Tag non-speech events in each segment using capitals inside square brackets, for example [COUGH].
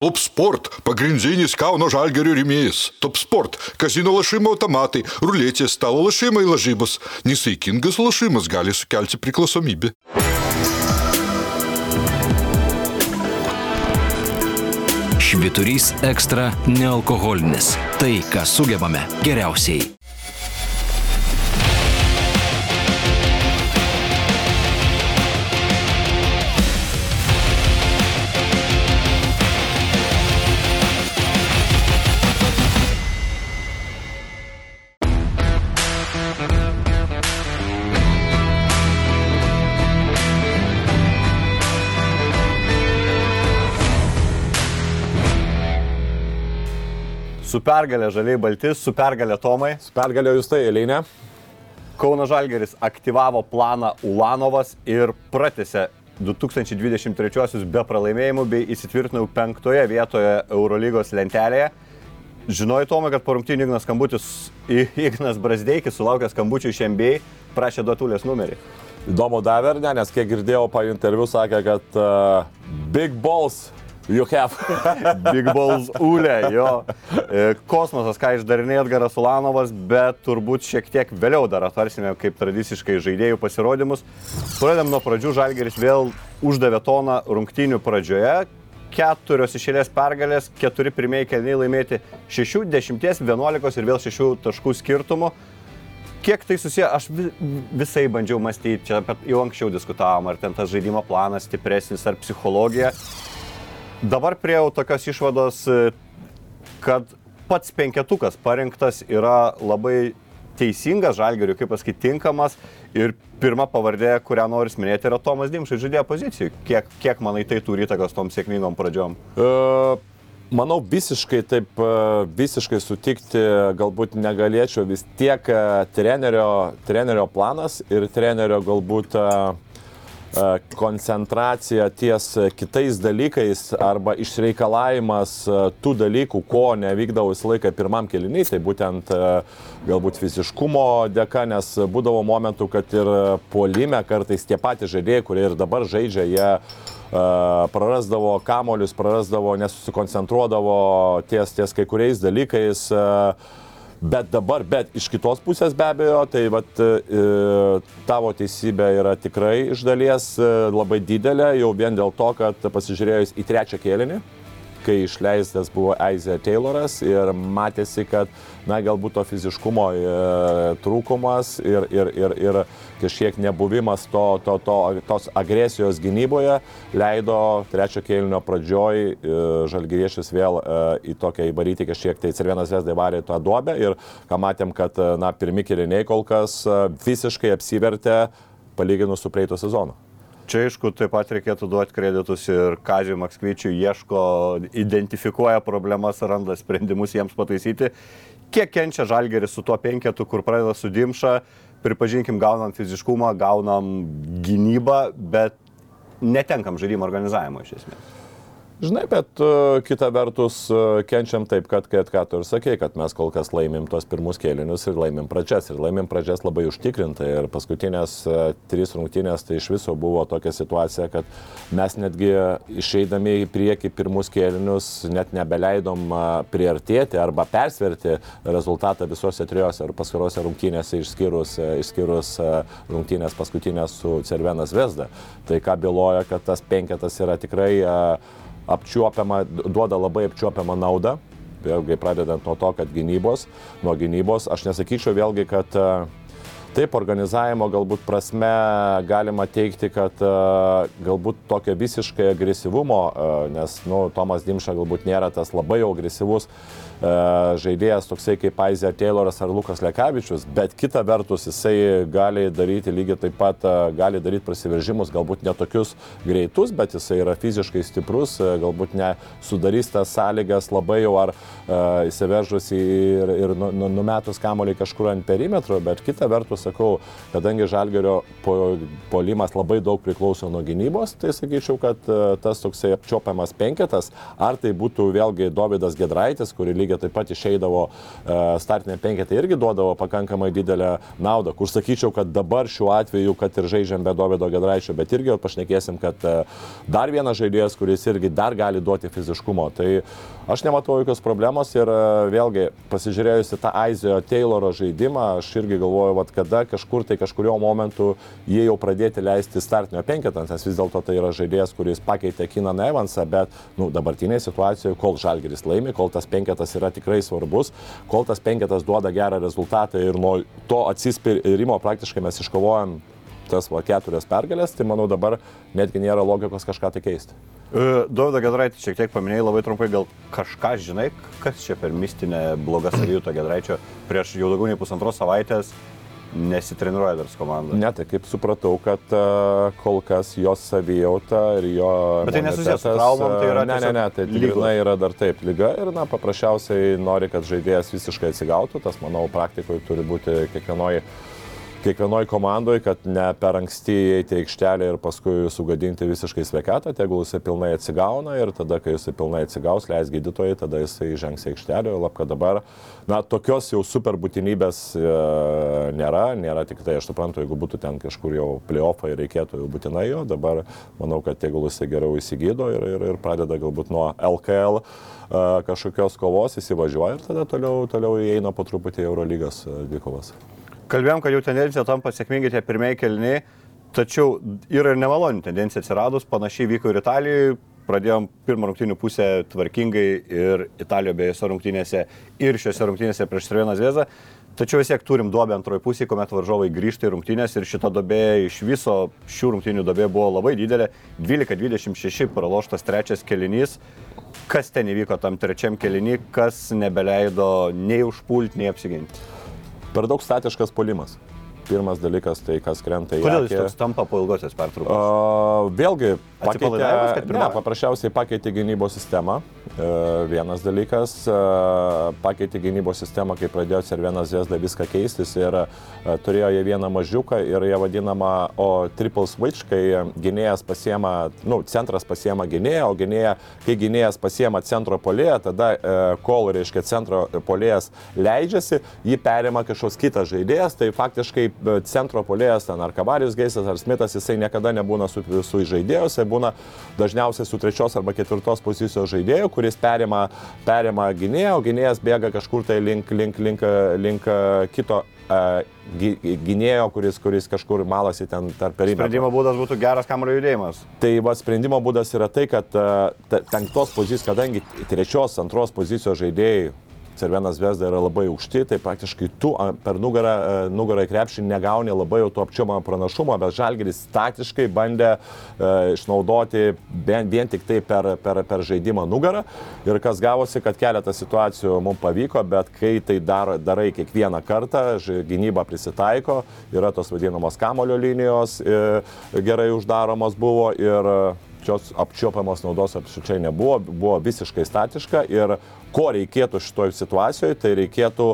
Top Sport – pagrindinis Kauno žalgerio rėmėjas. Top Sport – kazino lašimo automatai, ruletės, stalo lašimai lažybos. Nesaikingas lašimas gali sukelti priklausomybę. Šviturys ekstra nealkoholinis. Tai, ką sugebame geriausiai. Su pergalė žaliai balti, su pergalė Tomai. Su pergalė jūs tai eilinė. Kauno Žalgeris aktyvavo planą Ulanovas ir pratėsi 2023 be pralaimėjimų bei įsitvirtinau penktoje vietoje Eurolygos lentelėje. Žinojai, Tomai, kad po rungtynių Ignas skambutis, Ignas Brasdeikis sulaukė skambučių iš NBA, prašė duotulės numerį. Įdomu davė ne, nes kiek girdėjau, pa interviu sakė, kad uh, Big Balls You have. [LAUGHS] Big Balls Ule, jo. E, kosmosas, ką išdarinėjo Edgaras Ulanovas, bet turbūt šiek tiek vėliau dar atvarsime kaip tradiciškai žaidėjų pasirodymus. Pradedam nuo pradžių, Žalgeris vėl uždavė toną rungtynių pradžioje. Keturios išėlės pergalės, keturi pirmieji kelniai laimėti 6, 10, 11 ir vėl 6 taškų skirtumų. Kiek tai susiję, aš visai bandžiau mąstyti, čia jau anksčiau diskutavom, ar ten tas žaidimo planas stipresnis, ar psichologija. Dabar priejau tokios išvados, e, kad pats penketukas parinktas yra labai teisingas žalgeriui, kaip pasakyti, tinkamas. Ir pirma pavardė, kurią noriu minėti, yra Tomas Dimšas žaidėjo pozicijų. Kiek, kiek manai tai turi įtakos tom sėkmingom pradžiom? Uh, manau, visiškai taip, e, visiškai sutikti galbūt negalėčiau. Vis tiek trenerio, trenerio planas ir trenerio galbūt uh, koncentracija ties kitais dalykais arba išreikalavimas e, tų dalykų, ko nevykdavo visą laiką pirmam keliniai, tai būtent e, galbūt fiziškumo dėka, nes būdavo momentų, kad ir puolime kartais tie patys žaidėjai, kurie ir dabar žaidžia, jie prarasdavo kamolius, prarasdavo, nesusikoncentruodavo ties, ties kai kuriais dalykais. Uh, Bet dabar, bet iš kitos pusės be abejo, tai vat, e, tavo teisybė yra tikrai iš dalies e, labai didelė, jau vien dėl to, kad pasižiūrėjus į trečią kėlinį, kai išleistas buvo Aizė Tayloras ir matėsi, kad, na, galbūt to fiziškumo e, trūkumas ir, ir, ir, ir kažkiek nebuvimas to, to, to, tos agresijos gynyboje leido trečio kėlinio pradžioj e, žalgyriešius vėl e, į tokią įvaryti kažkiek, tai Cervienas Vesdai varė tą duobę ir ką matėm, kad, na, pirmi kėliniai kol kas visiškai apsivertė palyginus su praeito sezonu. Čia aišku, taip pat reikėtų duoti kreditus ir Kazijui Makskvyčiui ieško, identifikuoja problemas, randa sprendimus jiems pataisyti. Kiek kenčia Žalgeris su tuo penketu, kur pradeda su Dimša, pripažinkim, gaunam fiziškumą, gaunam gynybą, bet netenkam žaidimo organizavimo iš esmės. Žinai, bet uh, kita vertus uh, kenčiam taip, kad, kad ką tu ir sakei, kad mes kol kas laimim tuos pirmus kėlinius ir laimim pradžias. Ir laimim pradžias labai užtikrintai. Ir paskutinės uh, trys rungtynės tai iš viso buvo tokia situacija, kad mes netgi išeidami į priekį pirmus kėlinius net nebeleidom uh, priartėti arba persverti rezultatą visose trijose ar paskarose rungtynėse išskyrus, uh, išskyrus uh, rungtynės paskutinės su Cervenas Vesda. Tai ką byloja, kad tas penketas yra tikrai uh, apčiuopiama, duoda labai apčiuopiamą naudą. Vėlgi pradedant nuo to, kad gynybos, nuo gynybos, aš nesakyčiau vėlgi, kad e, taip organizavimo galbūt prasme galima teikti, kad e, galbūt tokio visiškai agresyvumo, e, nes nu, Tomas Dimša galbūt nėra tas labai agresyvus žaidėjas toksai kaip Aizė Tayloras ar Lukas Lekavičius, bet kita vertus jisai gali daryti lygiai taip pat, e, gali daryti prasiveržimus, galbūt netokius greitus, bet jisai yra fiziškai stiprus, e, galbūt nesudarys tas sąlygas labai jau ar įsiveržus ir, ir nu, nu, numetus kamolį kažkur ant perimetro, bet kita vertus sakau, kadangi Žalgerio po, polimas labai daug priklauso nuo gynybos, tai sakyčiau, kad e, tas toksai apčiopiamas penketas, ar tai būtų vėlgi Davidas Gedraitis, kuri lygiai taip pat išeidavo e, startinė penketą irgi duodavo pakankamai didelę naudą, kur sakyčiau, kad dabar šiuo atveju, kad ir žaidžiam be Davido Gedraičio, bet irgi pašnekėsim, kad e, dar vienas žaidėjas, kuris irgi dar gali duoti fiziškumo. Tai aš nematau jokios problemos ir vėlgi pasižiūrėjus į tą Aizio Tayloro žaidimą, aš irgi galvoju, vat, kada kažkur tai kažkurio momentu jie jau pradėti leisti startinio penketą, nes vis dėlto tai yra žaidėjas, kuris pakeitė Kiną Evansą, bet nu, dabartinėje situacijoje, kol Žalgeris laimi, kol tas penketas yra tikrai svarbus, kol tas penketas duoda gerą rezultatą ir nuo to atsispirimo praktiškai mes iškovojom tas va, keturias pergalės, tai manau dabar netgi nėra logikos kažką tai keisti. Dovydo Gedraitį šiek tiek paminėjai labai trumpai, gal kažką žinai, kas čia per mistinę blogą savijutą Gedraičio prieš jau daugiau nei pusantros savaitės nesitreniruoja dar su komanda. Ne, tai kaip supratau, kad uh, kol kas jos savijauta ir jo... Bet tai nesusijęs su traumom, tai yra... Ne, ne, ne, tai lyginai yra dar taip lyga ir, na, paprasčiausiai nori, kad žaidėjas visiškai atsigautų, tas, manau, praktikoje turi būti kiekvienoje kiekvienoje komandoje, kad ne per anksti įeiti aikštelę ir paskui sugadinti visiškai sveikatą, tegul jisai pilnai atsigauna ir tada, kai jisai pilnai atsigaus, leis gydytojai, tada jisai žengs aikštelę, lab, kad dabar, na, tokios jau super būtinybės e, nėra, nėra tik tai, aš suprantu, jeigu būtų ten kažkur jau playoffai reikėtų jau būtinai jo, dabar manau, kad tegul jisai geriau įsigydo ir, ir, ir pradeda galbūt nuo LKL e, kažkokios kovos įsivažiuoja ir tada toliau, toliau įeina po truputį Eurolygos e, dvikovas. Kalbėjom, kad jau tendencija tampa sėkmingai tie pirmieji kelniai, tačiau yra ir nemaloni tendencija atsiradus, panašiai vyko ir Italijoje, pradėjom pirmą rungtynių pusę tvarkingai ir Italijoje beje rungtynėse ir šiuose rungtynėse prieš Sreveną Zviesą. Tačiau vis tiek turim duobę antroji pusė, kuomet varžovai grįžta į rungtynės ir šita duobė iš viso šių rungtynių duobė buvo labai didelė. 12-26 praloštas trečias kelinys. Kas ten įvyko tam trečiam kelinį, kas nebeleido nei užpulti, nei apsiginti? Per daug statiškas polimas. Pirmas dalykas, tai kas krenta į... Kodėl jis toks tampa po ilgosios pertraukos? Uh, vėlgi, pakeitė, ne, paprasčiausiai pakeitė gynybos sistemą. Uh, vienas dalykas, uh, pakeitė gynybos sistemą, kai pradėjo Cervienas Zesda viską keistis ir uh, turėjo jie vieną mažiuką ir jie vadinama o triple switch, kai gynėjas pasiema, nu, centras pasiema gynėją, o gynėja, kai gynėjas pasiema centro polėją, tada kol, reiškia, centro polėjas leidžiasi, jį perima kažkoks kitas žaidėjas, tai faktiškai e, centro polėjas, ten ar Kavarius Geisas, ar Smithas, jisai niekada nebūna su visų žaidėjų, jisai būna dažniausiai su trečios arba ketvirtos pozicijos žaidėjų, kuris perima, perima gynėją, o gynėjas bėga kažkur tai link, link, link, link e, kito e, gy- gynėjo, kuris, kuris kažkur malasi ten tarp perimetrų. Sprendimo būdas būtų geras kamulio judėjimas. Tai va sprendimo būdas yra tai, kad e, penktos pozicijos, kadangi trečios, antros pozicijos žaidėjai Cervenas Vesda yra labai aukšti, tai praktiškai tu per nugarą, e, nugarą į krepšį negauni labai jau to apčiomą pranašumo, bet Žalgeris statiškai bandė e, išnaudoti vien, vien tik tai per, per, per žaidimą nugarą. Ir kas gavosi, kad keletą situacijų mums pavyko, bet kai tai dar, darai kiekvieną kartą, gynyba prisitaiko, yra tos vadinamos kamulio linijos, e, gerai uždaromos buvo ir šios apčiuopiamos naudos absoliučiai nebuvo, buvo visiškai statiška ir ko reikėtų šitoje situacijoje, tai reikėtų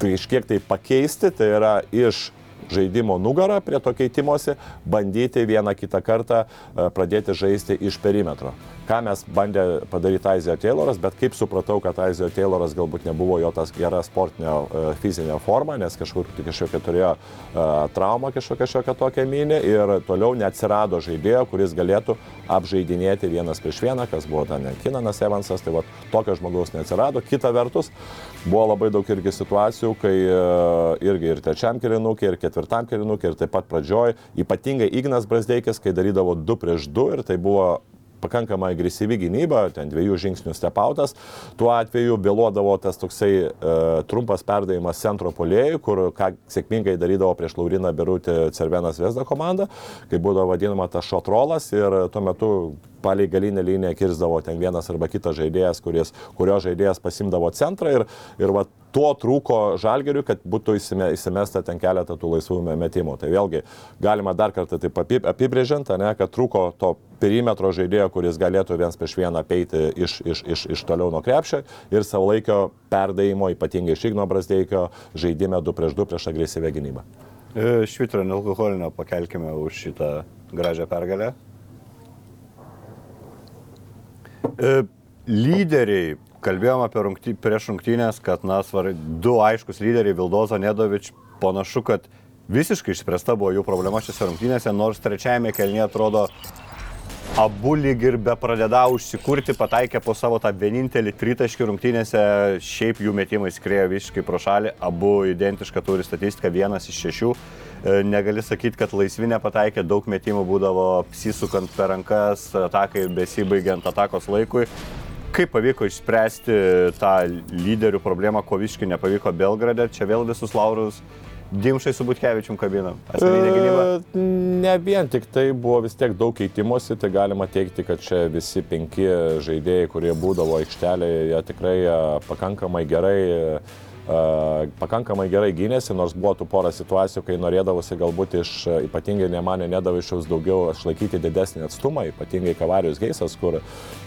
kažkiek tai pakeisti, tai yra iš žaidimo nugarą prie to keitimosi, bandyti vieną kitą kartą e, pradėti žaisti iš perimetro. Ką mes bandė padaryti Aizio Tayloras, bet kaip supratau, kad Aizio Tayloras galbūt nebuvo jo tas gera sportinė e, fizinė forma, nes kažkur kažkokia turėjo e, traumą, kažkokią šiokią tokią minį ir toliau neatsirado žaidėjo, kuris galėtų apžaidinėti vienas prieš vieną, kas buvo ten Kinanas Evansas, tai va tokio žmogaus neatsirado. Kita vertus, buvo labai daug irgi situacijų, kai e, irgi ir trečiam kirinukė, ir ketvirtam kirinukė, ir taip pat pradžioj, ypatingai Ignas Brasdeikis, kai darydavo 2 prieš 2 ir tai buvo pakankamai agresyvi gynyba, ten dviejų žingsnių stepautas. Tuo atveju vėluodavo tas toksai e, trumpas perdavimas centro polėjui, kur ką sėkmingai darydavo prieš Lauriną Berutį Cervenas Vesda komanda, kai būdavo vadinama tas šotrolas ir tuo metu palei galinę liniją kirzdavo ten vienas arba kitas žaidėjas, kuris, kurio žaidėjas pasimdavo centrą ir, ir va, to trūko žalgeriui, kad būtų įsime, įsimesta ten keletą tų laisvų metimų. Tai vėlgi galima dar kartą taip api- apibrėžiant, ne, kad trūko to perimetro žaidėjo, kuris galėtų viens prieš vieną peiti iš, iš, iš, iš toliau nuo krepšio ir savalaikio perdavimo, ypatingai iš Igno Brasdeikio, žaidime 2 prieš 2 prieš agresyvę gynybą. E, Švitro nealkoholinio pakelkime už šitą gražią pergalę. E, Lyderiai, kalbėjom apie rungty, prieš rungtynės, kad, na, svar, du aiškus lyderiai, Vildozo Nedovič, panašu, kad visiškai išspręsta buvo jų problema šiose rungtynėse, nors trečiajame kelnyje atrodo abu lyg ir be pradeda užsikurti, pataikė po savo tą vienintelį tritaškį rungtynėse, šiaip jų metimai skriejo visiškai pro šalį, abu identišką turi statistiką, vienas iš šešių. E, Negali sakyti, kad laisvi nepataikė, daug metimų būdavo apsisukant per rankas, atakai besibaigiant atakos laikui. Kaip pavyko išspręsti tą lyderių problemą, ko visiškai nepavyko Belgrade, čia vėl visus laurus Dimšai su Butkevičium kabina. Asmeninė gynyba. E, Ne vien tik tai buvo vis tiek daug keitimosi, tai galima teikti, kad čia visi penki žaidėjai, kurie būdavo aikštelėje, jie tikrai e, pakankamai gerai e, pakankamai gerai gynėsi, nors buvo tų porą situacijų, kai norėdavosi galbūt iš ypatingai nemanė nedavišiaus daugiau išlaikyti didesnį atstumą, ypatingai Kavarijos Geisas, kur,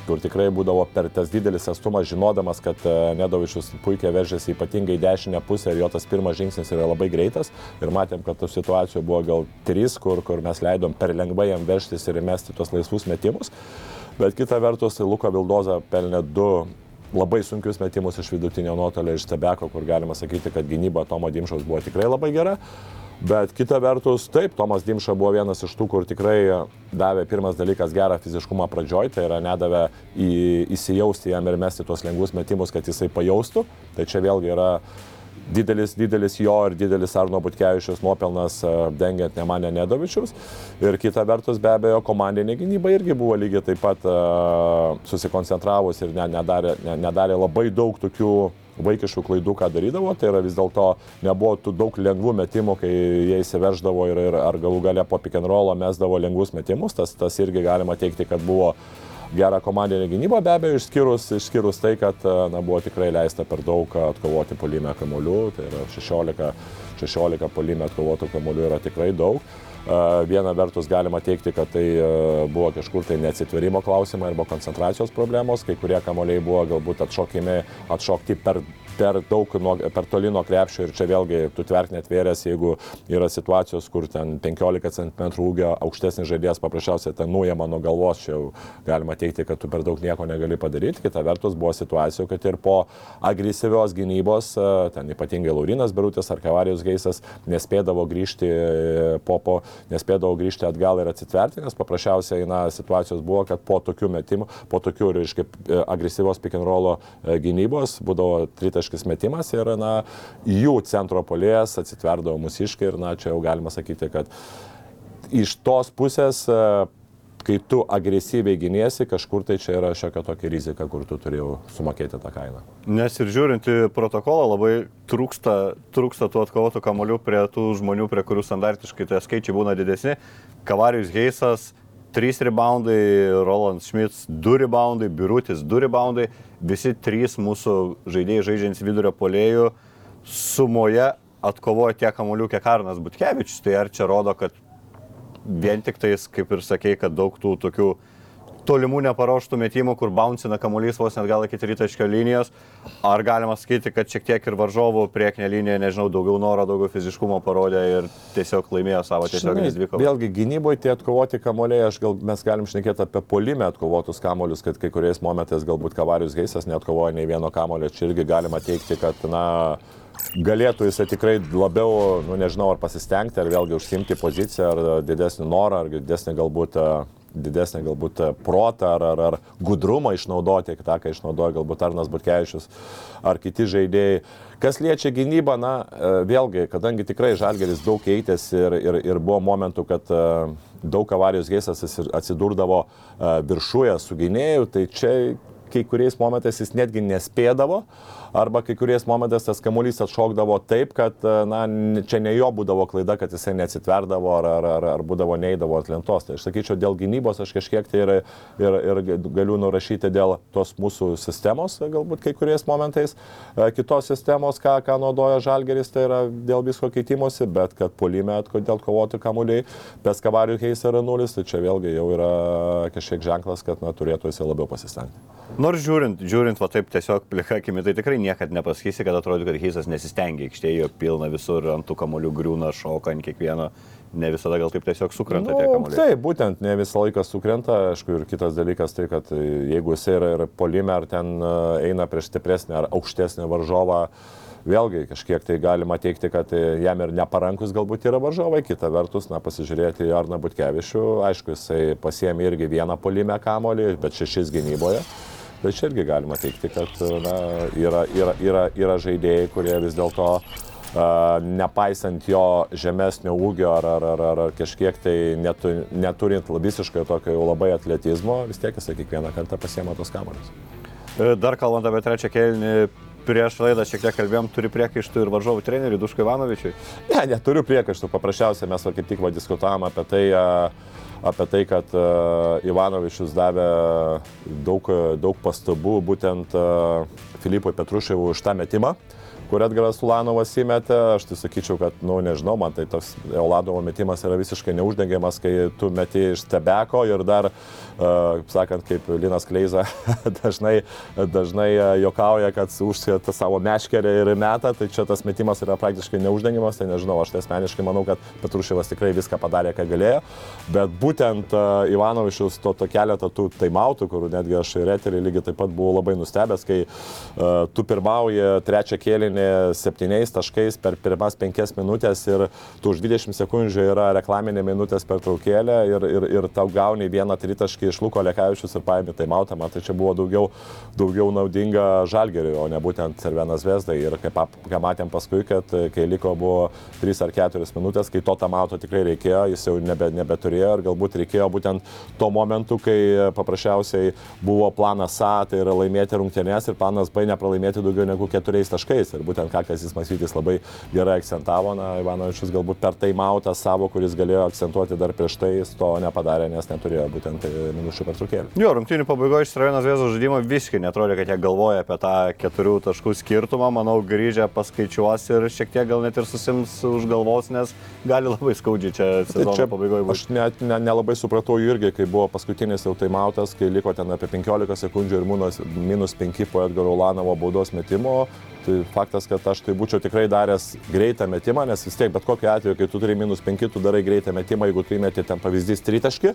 kur tikrai būdavo per tas didelis atstumas, žinodamas, kad nedavišius puikiai veržėsi ypatingai dešinę pusę ir jo tas pirmas žingsnis yra labai greitas. Ir matėm, kad tų situacijų buvo gal trys, kur, kur mes leidom per lengvai jam veržtis ir įmesti tos laisvus metimus. Bet kita vertus, Luko Vildoza pelnė du labai sunkius metimus iš vidutinio nuotolio iš Stebeko, kur galima sakyti, kad gynyba Tomo Dimšaus buvo tikrai labai gera. Bet kita vertus, taip, Tomas Dimša buvo vienas iš tų, kur tikrai davė pirmas dalykas gerą fiziškumą pradžioj, tai yra nedavė į, įsijausti jam ir mesti tuos lengvus metimus, kad jisai pajaustų. Tai čia vėlgi yra didelis, didelis jo ir didelis Arno Butkevičius nuopelnas e, dengiant Nemanę Nedovičius. Ir kita vertus, be abejo, komandinė gynyba irgi buvo lygiai taip pat uh, susikoncentravus ir ne, nedarė, ne, nedarė labai daug tokių vaikiškų klaidų, ką darydavo, tai yra vis dėlto nebuvo tų daug lengvų metimų, kai jie įsiverždavo ir, ir ar galų gale po pick and roll mesdavo lengvus metimus, tas, tas irgi galima teikti, kad buvo gerą komandinę gynybą, be abejo, išskyrus, išskyrus tai, kad na, buvo tikrai leista per daug atkovoti polime kamolių, tai yra 16, 16 polime atkovotų kamolių yra tikrai daug. Viena vertus galima teikti, kad tai buvo kažkur tai neatsitverimo klausimai arba koncentracijos problemos, kai kurie kamoliai buvo galbūt atšokimi, atšokti per per daug, nuo, per toli nuo krepšio ir čia vėlgi tu tverk netvėręs, jeigu yra situacijos, kur ten 15 cm ūgio aukštesnis žaidėjas paprasčiausiai ten nuėma nuo galvos, čia jau galima teikti, kad tu per daug nieko negali padaryti. Kita vertus buvo situacijų, kad ir po agresyvios gynybos, e, ten ypatingai Laurinas Birutis ar Kavarijos Geisas nespėdavo grįžti e, po po, nespėdavo grįžti atgal ir atsitverti, nes paprasčiausiai na, situacijos buvo, kad po tokių metimų, po tokių, reiškia, e, agresyvios pick and rollo gynybos būdavo 30 beviltiškas metimas ir na, jų centro polėjas atsitverdavo mūsiškai ir na, čia jau galima sakyti, kad iš tos pusės e, kai tu agresyviai giniesi, kažkur tai čia yra šiokia tokia rizika, kur tu turėjau sumokėti tą kainą. Nes ir žiūrint į protokolą, labai trūksta, trūksta tų atkovotų kamolių prie tų žmonių, prie kurių standartiškai tie skaičiai būna didesni. Kavarijus Heisas, 3 reboundai, Roland Schmitz 2 reboundai, Birutis 2 reboundai, visi trys mūsų žaidėjai žaidžiantys vidurio polėjų sumoje atkovojo tiek kamuolių, kiek Arnas Butkevičius. Tai ar čia rodo, kad vien tik tais, kaip ir sakei, kad daug tų tokių tolimų neparuoštų metimų, kur bouncina kamuolys vos net gal iki tritaškio linijos, ar galima sakyti, kad šiek tiek ir varžovų priekinė linija, nežinau, daugiau noro, daugiau fiziškumo parodė ir tiesiog laimėjo savo tiesioginės dvikovas. Vėlgi gynyboje tie atkovoti kamuoliai, aš gal mes galim šnekėti apie polimę atkovotus kamuolius, kad kai kuriais momentais galbūt Kavarius Geisas neatkovoja nei vieno kamulio, čia irgi galima teikti, kad, na, galėtų jisai tikrai labiau, nu, nežinau, ar pasistengti, ar vėlgi užsimti poziciją, ar didesnį norą, ar didesnį galbūt didesnį galbūt protą ar, ar, ar gudrumą išnaudoti, tą, ką išnaudoja galbūt Arnas Butkevičius ar kiti žaidėjai. Kas liečia gynybą, na, vėlgi, kadangi tikrai Žalgeris daug keitėsi ir, ir, ir buvo momentų, kad daug avarijos geisas atsidurdavo viršuje su gynėju, tai čia kai kuriais momentais jis netgi nespėdavo, arba kai kuriais momentais tas kamuolys atšokdavo taip, kad, na, čia ne jo būdavo klaida, kad jisai neatsitverdavo ar, ar, ar, ar būdavo neįdavo ant lentos. Tai aš sakyčiau, dėl gynybos aš kažkiek tai ir, ir, ir galiu nurašyti dėl tos mūsų sistemos, galbūt kai kuriais momentais, kitos sistemos, ką, ką naudoja Žalgeris, tai yra dėl visko keitimosi, bet kad polime dėl kovoti kamuoliai, Peskavarių keis yra nulis, tai čia vėlgi jau yra kažkiek ženklas, kad na, turėtų jisai labiau pasistengti. Nors žiūrint, žiūrint, va taip tiesiog plika akimi, tai tikrai niekada nepasakysi, kad atrodo, kad Heisas nesistengia, aikštėje pilna visur, ant tų kamolių griūna, šoka ant kiekvieno, ne visada gal taip tiesiog sukrenta tie Nu, kamoliai. taip, būtent ne visą laiką sukrenta, aišku, ir kitas dalykas tai, kad jeigu jis yra ir polime, ar ten e, eina prieš stipresnį ar aukštesnį varžovą, vėlgi kažkiek tai galima teikti, kad jam ir neparankus galbūt yra varžovai, kita vertus, na, pasižiūrėti Arną Butkevičių, aišku, jisai pasiemė irgi vieną polime kamolį, bet šešis gynyboje. Tai čia irgi galima teikti, kad na, yra, yra, yra, yra žaidėjai, kurie vis dėlto a, nepaisant jo žemesnio ūgio ar, ar, ar, ar, ar kažkiek tai netu, neturint visiškai tokio jau labai atletizmo, vis tiek jisai kiekvieną kartą pasiema tos kamuolius. E, Dar kalbant apie trečią kelnį, prieš laidą šiek tiek kalbėjom, turi priekaištų ir varžovų treneriui Duškai Ivanovičiui. Ne, neturiu priekaištų, paprasčiausiai mes kaip tik va, diskutavom apie tai, a, apie tai, kad a, Ivanovičius davė daug, daug pastabų būtent a, Filipui Petruševui už tą metimą kur Edgaras Ulanovas įmetė, aš tai sakyčiau, kad, na, nu, nežinau, man tai toks Euladovo metimas yra visiškai neuždengiamas, kai tu meti iš stebeko ir dar, kaip sakant, kaip Linas Kleiza [LAUGHS] dažnai, dažnai jokauja, kad užsėta savo meškerę ir meta, tai čia tas metimas yra praktiškai neuždengiamas, tai nežinau, aš tai asmeniškai manau, kad Petruševas tikrai viską padarė, ką galėjo, bet būtent Ivanovičius to, to keletą tų taimautų, kur netgi aš ir eterį lygiai taip pat buvau labai nustebęs, kai uh, tu pirmauji trečią kėlinį septyniais taškais per pirmas penkias minutės ir tu už 20 sekundžių yra reklaminė minutės per traukėlę ir, ir, ir tau gauni vieną tritaškį iš Luko Lekavičius ir paėmė taimautą, man tai čia buvo daugiau, daugiau naudinga žalgeriui, o ne būtent Servenas Vesdai. Ir kaip ką matėm paskui, kad e, kai liko buvo 3 ar 4 minutės, kai to tamauto tikrai reikėjo, jis jau nebe, nebeturėjo ir galbūt reikėjo būtent tuo momentu, kai paprasčiausiai buvo planas A, tai yra laimėti rungtynės ir planas B nepralaimėti daugiau negu keturiais taškais. Ir būtent ką Kazis Masytis labai gerai akcentavo, na, Ivanovičius galbūt per taimautą savo, kuris galėjo akcentuoti dar prieš tai, jis to nepadarė, nes neturėjo būtent e, minučių pertraukėlį. Jo, rungtynių pabaigoje iš Srajono Zviesų žaidimo visiškai netrodė, kad jie galvoja apie tą keturių taškų skirtumą. Manau, grįžę paskaičiuos ir šiek tiek gal net ir susims už galvos, nes gali labai skaudžiai čia Tai sezono čia pabaigoje aš būti. net ne, nelabai supratau irgi, kai buvo paskutinis jau taimautas, kai liko ten apie 15 sekundžių ir minus, minus 5 po Edgaro Ulanovo baudos metimo. Tai faktas, kad aš tai būčiau tikrai daręs greitą metimą, nes vis tiek bet kokiu atveju, kai tu turi minus 5, tu darai greitą metimą, jeigu tu įmeti ten pavyzdys tritaškį,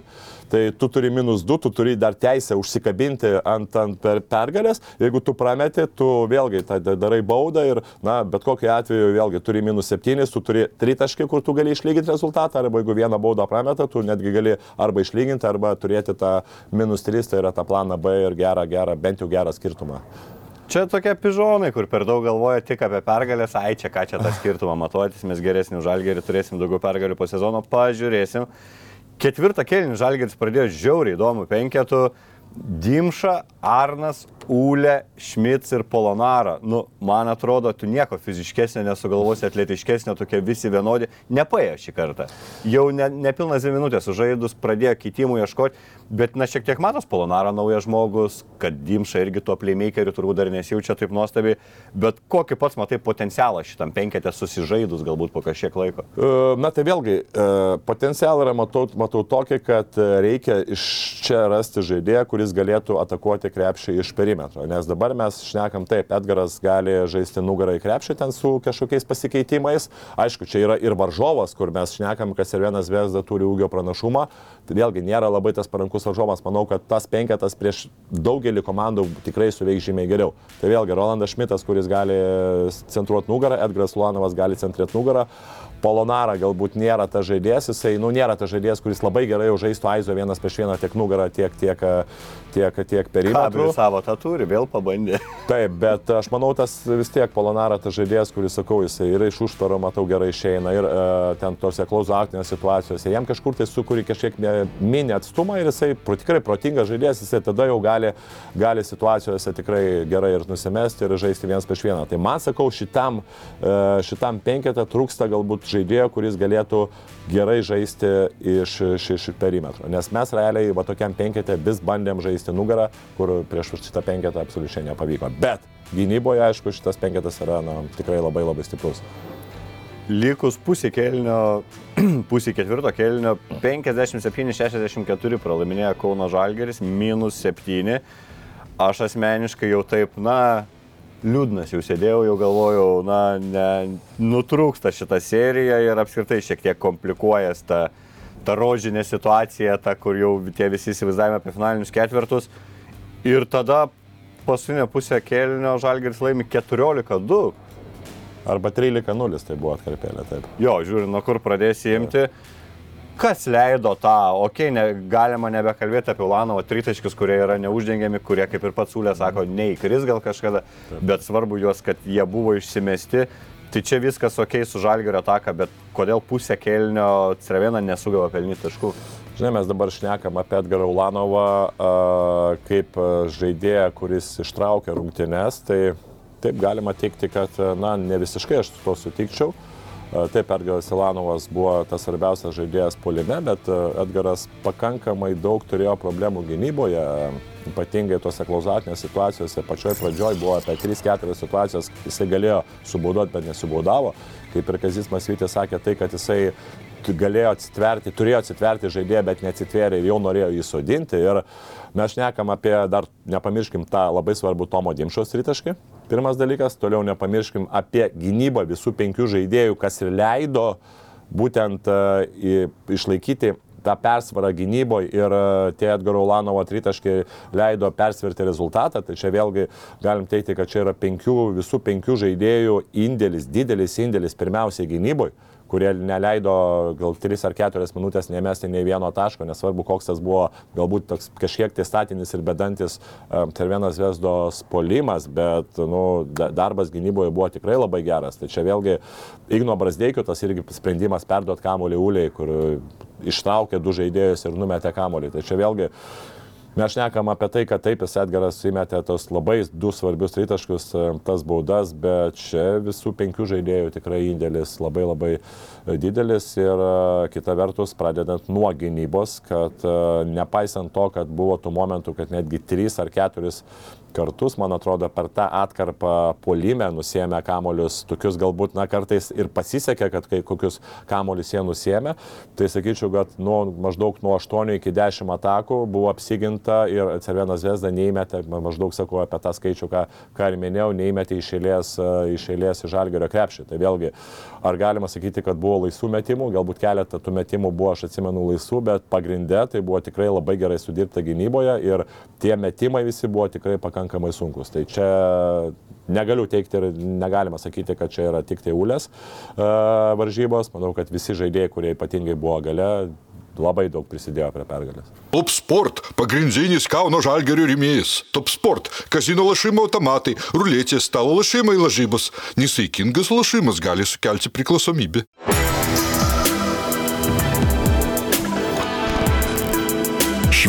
tai tu turi minus 2, tu turi dar teisę užsikabinti ant, ant per pergalės, jeigu tu prameti, tu vėlgi tai darai baudą ir, na, bet kokiu atveju vėlgi turi minus 7, tu turi tritaškį, kur tu gali išlyginti rezultatą, arba jeigu vieną baudą prameta, tu netgi gali arba išlyginti, arba turėti tą minus 3, tai yra tą planą B ir gerą, gerą, bent jau gerą skirtumą. Čia tokie pižonai, kur per daug galvoja tik apie pergalės, ai čia ką čia tą skirtumą matuotis, mes geresnį už žalgerį, turėsim daugiau pergalių po sezono, pažiūrėsim. Ketvirtą kėlinį žalgeris pradėjo žiauriai įdomu penketų. Dimša, Arnas, Ūlė, Šmits ir Polonara. Nu, man atrodo, tu nieko fiziškesnio nesugalvosi, atletiškesnio, tokie visi vienodi. Nepaėjo šį kartą. Jau ne, nepilnas dvi minutės užaidus, pradėjo kitimų ieškoti, bet na šiek tiek matos Polonara naujas žmogus, kad Dimša irgi tuo playmakeriu turbūt dar nesijaučia taip nuostabiai, bet kokį pats matai potencialą šitam penketę susižaidus galbūt po kažkiek laiko. E, Na tai vėlgi, e, potencialą yra matau, matau tokį, kad e, reikia iš čia rasti žaidėją, kuris galėtų atakuoti krepšį iš perimetro. Nes dabar mes šnekam taip, Edgaras gali žaisti nugarą į krepšį ten su kažkokiais pasikeitimais. Aišku, čia yra ir varžovas, kur mes šnekam, kad ir vienas Vesda turi ūgio pranašumą. Tai vėlgi nėra labai tas parankus varžovas. Manau, kad tas penketas prieš daugelį komandų tikrai suveiks žymiai geriau. Tai vėlgi Rolandas Šmitas, kuris gali centruoti nugarą, Edgaras Luanovas gali centruoti nugarą. Polonara galbūt nėra ta žaidėjas, jisai, nu, nėra ta žaidėjas, kuris labai gerai jau žaistų Aizo vienas prieš vieną tiek nugarą, tiek, tiek, tiek, tiek perimetrų. Kadrų savo tą turi, vėl pabandė. [LAUGHS] Taip, bet aš manau, tas vis tiek Polonara tas žaidėjas, kuris, sakau, jisai ir iš užtvaro, matau, gerai išeina ir uh, ten tose klauso aktinės situacijose. Jam kažkur tai sukūrė kažkiek mini atstumą ir jisai tikrai protingas žaidėjas, jisai tada jau gali, gali situacijose tikrai gerai ir nusimesti ir žaisti vienas prieš vieną. Tai man, sakau, šitam, uh, šitam penketą trūksta galbūt žaidėjo, kuris galėtų gerai žaisti iš, iš, iš perimetro. Nes mes realiai va tokiam penketė vis bandėm žaisti nugarą, kur prieš šitą penketą absoliučiai nepavyko. Bet gynyboje, aišku, šitas penketas yra na, tikrai labai labai stiprus. Likus pusė kelnio, [CLEARS THROAT] pusė ketvirto kelnio, 57-64 pralaiminėjo Kauno Žalgeris, minus 7. aš asmeniškai jau taip, na, liūdnas jau sėdėjau, jau galvojau, na, ne, nutrūksta šitą seriją ir apskritai šiek tiek komplikuojas ta, ta rožinė situacija, ta, kur jau tie visi įsivaizdavimai apie finalinius ketvirtus. Ir tada paskutinė pusė kėlinio Žalgeris laimi 14-2. Arba 13-0 tai buvo atkarpėlė, taip. Jo, žiūrint, nuo kur pradėsi imti. Kas leido tą, okei, okay, ne, galima nebekalbėti apie Ulanovo tritaškius, kurie yra neuždengiami, kurie, kaip ir pats Sulė sako, neįkris gal kažkada, taip. bet svarbu juos, kad jie buvo išsimesti. Tai čia viskas ok su Žalgerio ataka, bet kodėl pusė kelnio Crevena nesugavo pelnyti taškų? Žinai, mes dabar šnekam apie Edgarą Ulanovą kaip žaidėją, kuris ištraukė rungtynes, tai taip galima teikti, kad, na, ne visiškai aš su to sutikčiau. Taip, Edgaras Ilanovas buvo tas svarbiausias žaidėjas polime, bet Edgaras pakankamai daug turėjo problemų gynyboje, ypatingai tose klauzatinės situacijose. Pačioje pradžioje buvo apie 3-4 situacijos, jisai galėjo subaudoti, bet nesubaudavo. Kaip ir Kazis Masvytis sakė, tai, kad jisai galėjo atsitverti, turėjo atsitverti žaidėją, bet neatsitvėrė ir jau norėjo jį sodinti. Ir mes šnekam apie, dar nepamirškim tą labai svarbų Tomo Dimšos tritaškį. Pirmas dalykas, toliau nepamirškim apie gynybą visų penkių žaidėjų, kas ir leido būtent uh, išlaikyti tą persvarą gynyboje ir e, tie Edgaro Ulanovo tritaškai leido persverti rezultatą. Tai čia vėlgi galim teikti, kad čia yra penkių, visų penkių žaidėjų indėlis, didelis indėlis pirmiausiai gynyboje kurie neleido gal 3 ar 4 minutės nemesti nei vieno taško, nesvarbu, koks tas buvo, galbūt toks kažkiek tai statinis ir bedantis Tervenas Vesdos polimas, bet nu, darbas gynyboje buvo tikrai labai geras. Tai čia vėlgi Igno Brasdeikio tas irgi sprendimas perduoti kamolį Uliai, kur ištraukė du žaidėjus ir numetė kamolį. Tai čia vėlgi Mes šnekam apie tai, kad taip, jis Edgaras įmetė tos labai du svarbius tritaškus, e, tas baudas, bet čia visų penkių žaidėjų tikrai indėlis labai labai didelis. Ir e, kita vertus, pradedant nuo gynybos, kad e, nepaisant to, kad buvo tų momentų, kad netgi trys ar keturis kartus, man atrodo, per tą atkarpą polime nusėmė kamolius, tokius galbūt, na, kartais ir pasisekė, kad kai kokius kamolius jie nusėmė, tai sakyčiau, kad nuo maždaug nuo 8 iki 10 atakų buvo apsiginta ir Cervienas Vesda neįmetė, maždaug sakau apie tą skaičių, ką, ką ir minėjau, neįmetė iš eilės, iš eilės į žalgerio krepšį. Tai vėlgi, ar galima sakyti, kad buvo laisvų metimų, galbūt keletą tų metimų buvo, aš atsimenu, laisvų, bet pagrindė tai buvo tikrai labai gerai sudirbta gynyboje ir tie metimai visi buvo tikrai pakankamai pakankamai sunkus. Tai čia negaliu teikti ir negalima sakyti, kad čia yra tik tai ulės uh, varžybos. Manau, kad visi žaidėjai, kurie ypatingai buvo gale, labai daug prisidėjo prie pergalės. Top Sport - pagrindinis Kauno žalgerio rėmėjas. Top Sport - kazino lašimo automatai, ruletės, stalo lašimai lažybos. Nesaikingas lašimas gali sukelti priklausomybę.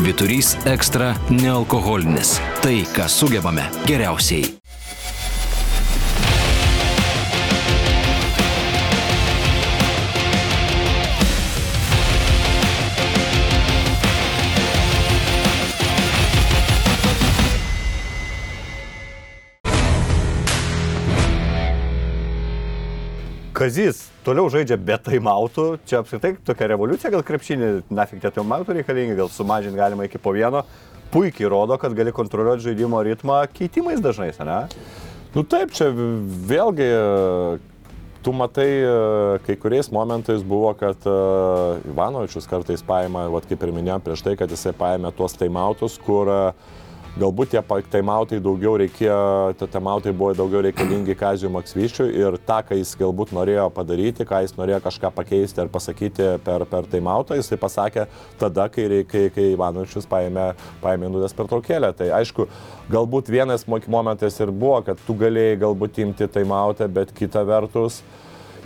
Šviturys ekstra nealkoholinis. Tai, ką sugebame geriausiai. Kazys toliau žaidžia be taimautų, čia apskritai tokia revoliucija, gal krepšinį, nafik tie taimautų reikalingi, gal sumažinti galima iki po vieno, puikiai rodo, kad gali kontroliuoti žaidimo ritmą keitimais dažnais, ne? Nu taip, čia vėlgi tu matai, kai kuriais momentais buvo, kad Ivanovičius kartais paima, vat, kaip ir minėjom prieš tai, kad jisai paėmė tuos taimautus, kur uh, Galbūt tie taimautai daugiau reikėjo, tie taimautai buvo daugiau reikalingi Kazijų Maksvyčiui ir tą, ką jis galbūt norėjo padaryti, ką jis norėjo kažką pakeisti ar pasakyti per, per taimautą, jisai pasakė tada, kai, kai, kai Ivanovičius paėmė, paėmė nudas per traukėlę. Tai aišku, galbūt vienas momentas ir buvo, kad tu galėjai galbūt imti taimautą, bet kita vertus,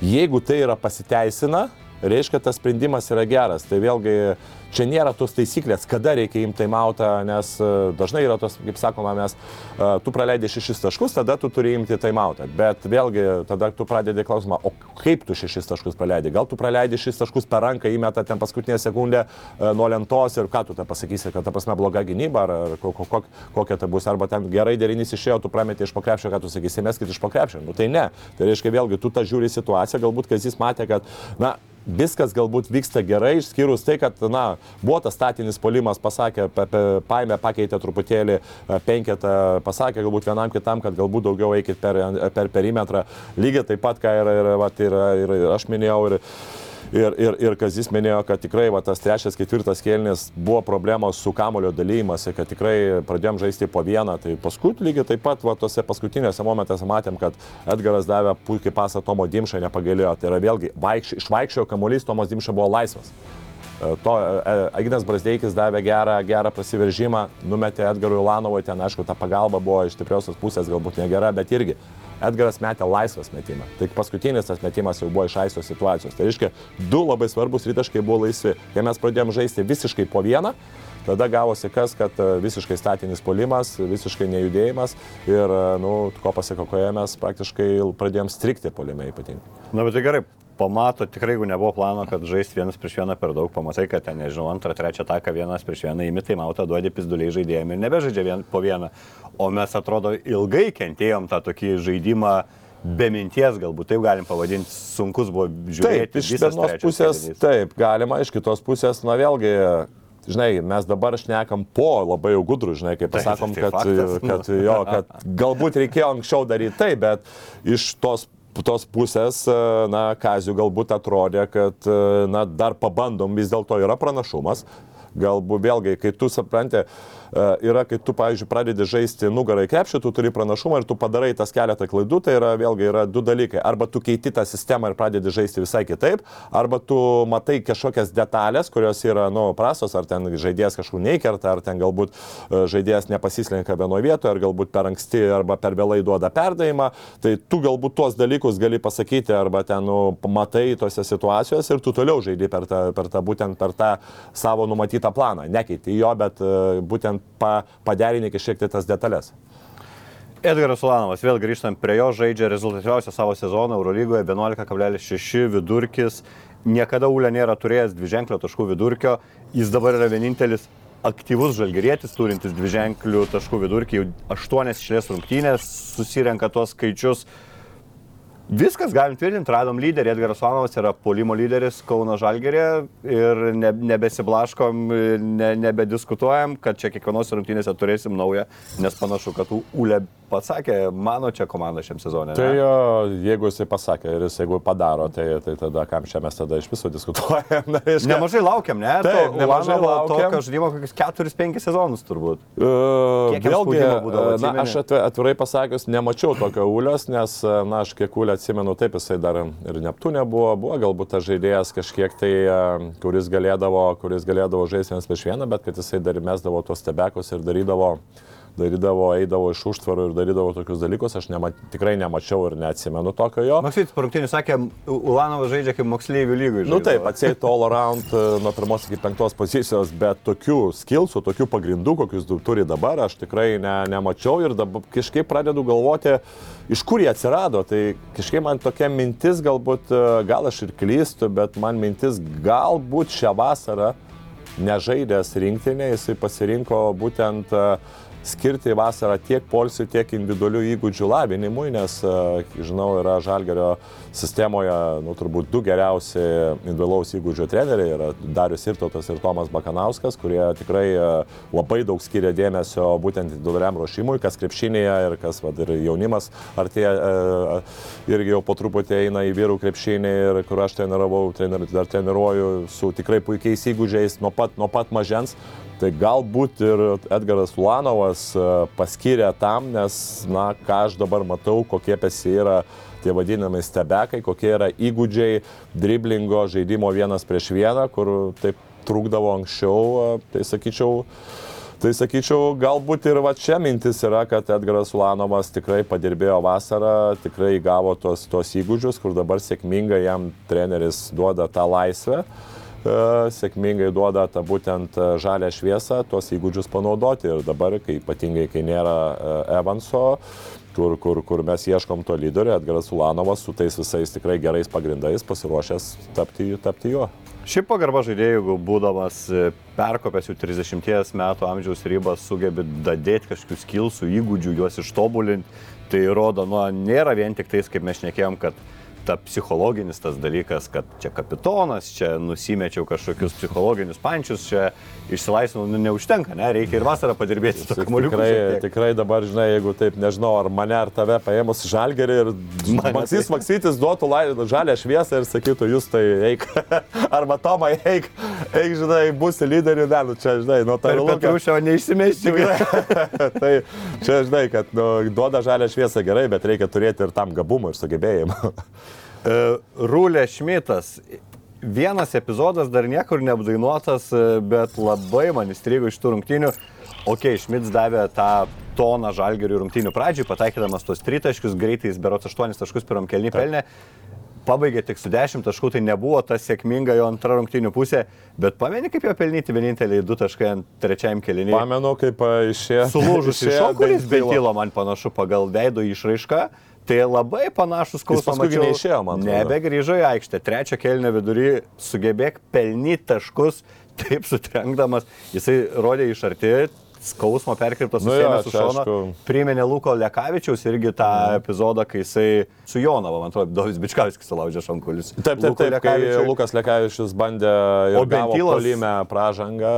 jeigu tai yra pasiteisina, reiškia, tas sprendimas yra geras. Tai vėlgi čia nėra tos taisyklės, kada reikia imti taimautą, nes e, dažnai yra tos, kaip sakoma, mes, e, tu praleidai šešis taškus, tada tu turi imti taimautą. Bet vėlgi tada tu pradedi klausimą, o kaip tu šešis taškus praleidai? Gal tu praleidai šešis taškus per ranką, įmeta ten paskutinę sekundę e, nuo lentos ir ką tu tą pasakysi, kad ta prasme bloga gynyba ar, ar kok, kokia tai bus, arba ten gerai derinys išėjo, tu prametė iš pakrepšio, ką tu sakysi, meskit iš pakrepšio. Nu tai ne. Tai reiškia vėlgi, tu tą žiūri situaciją, galbūt Kazis matė, kad, na, viskas galbūt vyksta gerai, išskyrus tai, kad, na, buvo tas statinis polimas, pasakė, pa, pa, paėmė, pakeitė truputėlį e, penketą, pasakė galbūt vienam kitam, kad galbūt daugiau eikit per, per perimetrą. Lygiai taip pat, ką ir, ir, ir, ir, ir aš minėjau. Ir, Ir, ir, ir Kazis minėjo, kad tikrai va, tas trečias, ketvirtas kėlinis buvo problemos su kamulio dalymasi, kad tikrai pradėjom žaisti po vieną. Tai paskui lygiai taip pat va, tose paskutinėse momentuose matėm, kad Edgaras davė puikiai pasą Tomo Dimšą, nepagailėjo. Tai yra vėlgi, vaikš, išvaikščiojo kamuolys, Tomas Dimša buvo laisvas. E, to e, Agnes Brasdeikis davė gerą, gerą prasiveržimą, numetė Edgarui Lanovui, ten aišku, ta pagalba buvo iš stipriosios pusės galbūt negera, bet irgi Edgaras metė laisvas metimą. Tai paskutinis tas metimas jau buvo iš aisos situacijos. Tai reiškia, du labai svarbus rytaškai buvo laisvi. Kai mes pradėjome žaisti visiškai po vieną, tada gavosi kas, kad e, visiškai statinis polimas, visiškai nejudėjimas ir, e, nu, ko pasiekoje mes praktiškai pradėjom strikti polime ypatingai. Na, bet tai gerai, pamato, tikrai jeigu nebuvo plano, kad žaisti vienas prieš vieną per daug, pamatai, kad ten, nežinau, antrą, trečią taką vienas prieš vieną įmitai mautą, duodi pizduliai žaidėjami ir nebežaidžia vien, po vieną. O mes atrodo ilgai kentėjom tą tokį žaidimą be minties, galbūt taip galim pavadinti, sunkus buvo žiūrėti. Taip, iš vienos pusės, kėlinys. taip, galima, iš kitos pusės, na vėlgi, žinai, mes dabar šnekam po labai jau gudrų, žinai, kaip pasakom, tai, tai kad, faktas, kad, jo, kad galbūt reikėjo anksčiau daryti tai, bet iš tos tos pusės, e, na, Kaziu galbūt atrodė, kad, e, na, dar pabandom, vis dėlto yra pranašumas. Galbūt vėlgi, kai tu supranti, uh, yra, kai tu, pavyzdžiui, pradedi žaisti nugarai krepšį, tu turi pranašumą ir tu padarai tas keletą klaidų, tai yra vėlgi yra du dalykai. Arba tu keiti tą sistemą ir pradedi žaisti visai kitaip, arba tu matai kažkokias detalės, kurios yra, nu, prasos, ar ten žaidėjas kažkur neįkerta, ar ten galbūt e, žaidėjas nepasislenka vienoje vietoje, ar galbūt per anksti, arba per vėlai duoda perdavimą, tai tu galbūt tuos dalykus gali pasakyti, arba ten, nu, matai tose situacijose ir tu toliau žaidži per tą, per tą, būtent per tą savo numatytą planą. Nekeiti jo, bet e, būtent pa, paderinti šiek tiek tas detalės. Edgaras Ulanovas, vėl grįžtant prie jo, žaidžia rezultatyviausią savo sezoną Eurolygoje 11,6 vidurkis. Niekada Ulė nėra turėjęs dviženklio taškų vidurkio, jis dabar yra vienintelis aktyvus žalgerėtis, turintis dviženklių taškų vidurkį, jau aštuonias išlės rungtynės, susirenka tuos skaičius. Viskas, galim tvirtinti, radom lyderį, Edgaras Vanovas yra polimo lyderis Kauno Žalgerė ir ne, nebesiblaškom, ne, nebediskutuojam, kad čia kiekvienos rungtynėse turėsim naują, nes panašu, kad Ule pats sakė, mano čia komanda šiam sezonė. Tai jo, jeigu jisai pasakė ir jis jeigu padaro, tai, tai tada kam čia mes tada iš viso diskutuojam. [LAUGHS] Na, reiškia, nemažai laukiam, ne? Taip, nemažai laukiam. Tokio žaidimo kokius 4-5 sezonus turbūt. Uh, vėlgi, būdavo, na, aš atvirai pasakius, nemačiau tokio Ulios, nes, na, aš kiek Ulio atsimenu, taip jisai dar ir Neptūnė buvo, buvo galbūt tas žaidėjas kažkiek tai, kuris galėdavo, kuris galėdavo žaisti vienas prieš vieną, bet kad jisai dar mesdavo tuos stebekus ir darydavo uh, darydavo, eidavo iš užtvarų ir darydavo tokius dalykus, aš nema, tikrai nemačiau ir neatsimenu tokio jo. Maksytis parungtinis sakė, Ulanovas žaidžia kaip moksleivių lygų. Na nu, taip, atseit all around e, nuo pirmos iki penktos pozicijos, bet tokių skilsų, tokių pagrindų, kokius turi dabar, aš tikrai ne, nemačiau ir dabar kažkaip pradedu galvoti, iš kur jie atsirado. Tai kažkaip man tokia mintis, galbūt, e, gal aš ir klystu, bet man mintis galbūt šią vasarą nežaidęs rinktinė, jisai pasirinko būtent uh, skirti vasarą tiek polsiui, tiek individualių įgūdžių lavinimui, nes, e, žinau, yra Žalgerio sistemoje, nu, turbūt du geriausi individualaus įgūdžio treneriai yra Darius Irtotas ir Tomas Bakanauskas, kurie tikrai e, labai daug skiria dėmesio būtent individualiam ruošimui, kas krepšinėje ir kas vad, ir jaunimas artėja, e, irgi jau po truputį eina į vyrų krepšinį ir kur aš treniravau, trenir, dar treniruoju su tikrai puikiais įgūdžiais nuo pat, nuo pat mažens. Tai galbūt ir Edgaras Ulanovas e, paskyrė tam, nes, na, ką aš dabar matau, kokie pesi yra tie vadinami stebekai, kokie yra įgūdžiai driblingo žaidimo vienas prieš vieną, kur taip trūkdavo anksčiau, e, tai sakyčiau, Tai sakyčiau, galbūt ir va čia mintis yra, kad Edgaras Ulanovas tikrai padirbėjo vasarą, tikrai gavo tos, tos įgūdžius, kur dabar sėkmingai jam treneris duoda tą laisvę. E, sėkmingai duoda tą būtent e, žalę šviesą, tuos įgūdžius panaudoti. Ir dabar, kai, ypatingai kai nėra e, Evanso, kur, kur, kur mes ieškom to lyderio, Edgaras Ulanovas su tais visais tikrai gerais pagrindais pasiruošęs tapti, tapti juo. Šiaip pagarba žaidėjų, būdamas perkopęs jau 30 metų amžiaus ribą, sugebi dadėti kažkokius kilsų įgūdžių, juos ištobulinti, tai rodo, nu, nėra vien tik tais, kaip mes šnekėjom, kad ta psichologinis tas dalykas, kad čia kapitonas, čia nusimečiau kažkokius psichologinius pančius, čia išsilaisvinau, nu, neužtenka, ne, reikia ir vasarą padirbėti su kamuoliuku. Tikrai, tikrai dabar, žinai, jeigu taip, nežinau, ar mane ar tave paėmus žalgerį ir Mane Maksys tai- Maksytis duotų žalę šviesą ir sakytų, jūs tai eik, [LAUGHS] arba Tomai eik, eik, žinai, būsi lyderiu, ne, nu čia, žinai, nuo tavo Petrušio neišsimeščiau. [LAUGHS] tai čia, žinai, kad nu, duoda žalę šviesą gerai, bet reikia turėti ir tam gabumų ir sugebėjimų. [LAUGHS] E, Rūlė Šmitas. Vienas epizodas dar niekur neapdainuotas, e, bet labai man įstrigo iš tų rungtynių. Ok, Šmits davė tą toną žalgerių rungtynių pradžiai, pataikydamas tos tritaškius, greitai jis berots 8 taškus pirmam kelnį pelnė. Pabaigė tik su 10 taškų, tai nebuvo ta sėkminga jo antra rungtynių pusė, bet pameni, kaip jo pelnyti vieninteliai 2 taškai ant trečiajam kelniui. Pamenu, kaip a, išėjo. Sulūžus [LAUGHS] iš šokuris Bentilo. Bentilo man panašu pagal veido išraišką. Tai labai panašus skausmas. paskui gi neišėjo, man. Nebegrįžo į aikštę. Trečio kelnio vidury sugebėk pelnyti taškus, [LAUGHS] taip sutrenkdamas. Jisai rodė iš arti. Skausmo perkirptas Nu jo, su šonu. Priminė Luko Lekavičiaus irgi tą epizodą, kai jisai su Jonava, man atrodo, Dovis Bičkavskis sulaužė šonkulius. Taip, taip, Luko taip, kai Lekavičiui- Lukas Lekavičius bandė ir O o gavo Bentilas- polime pražangą.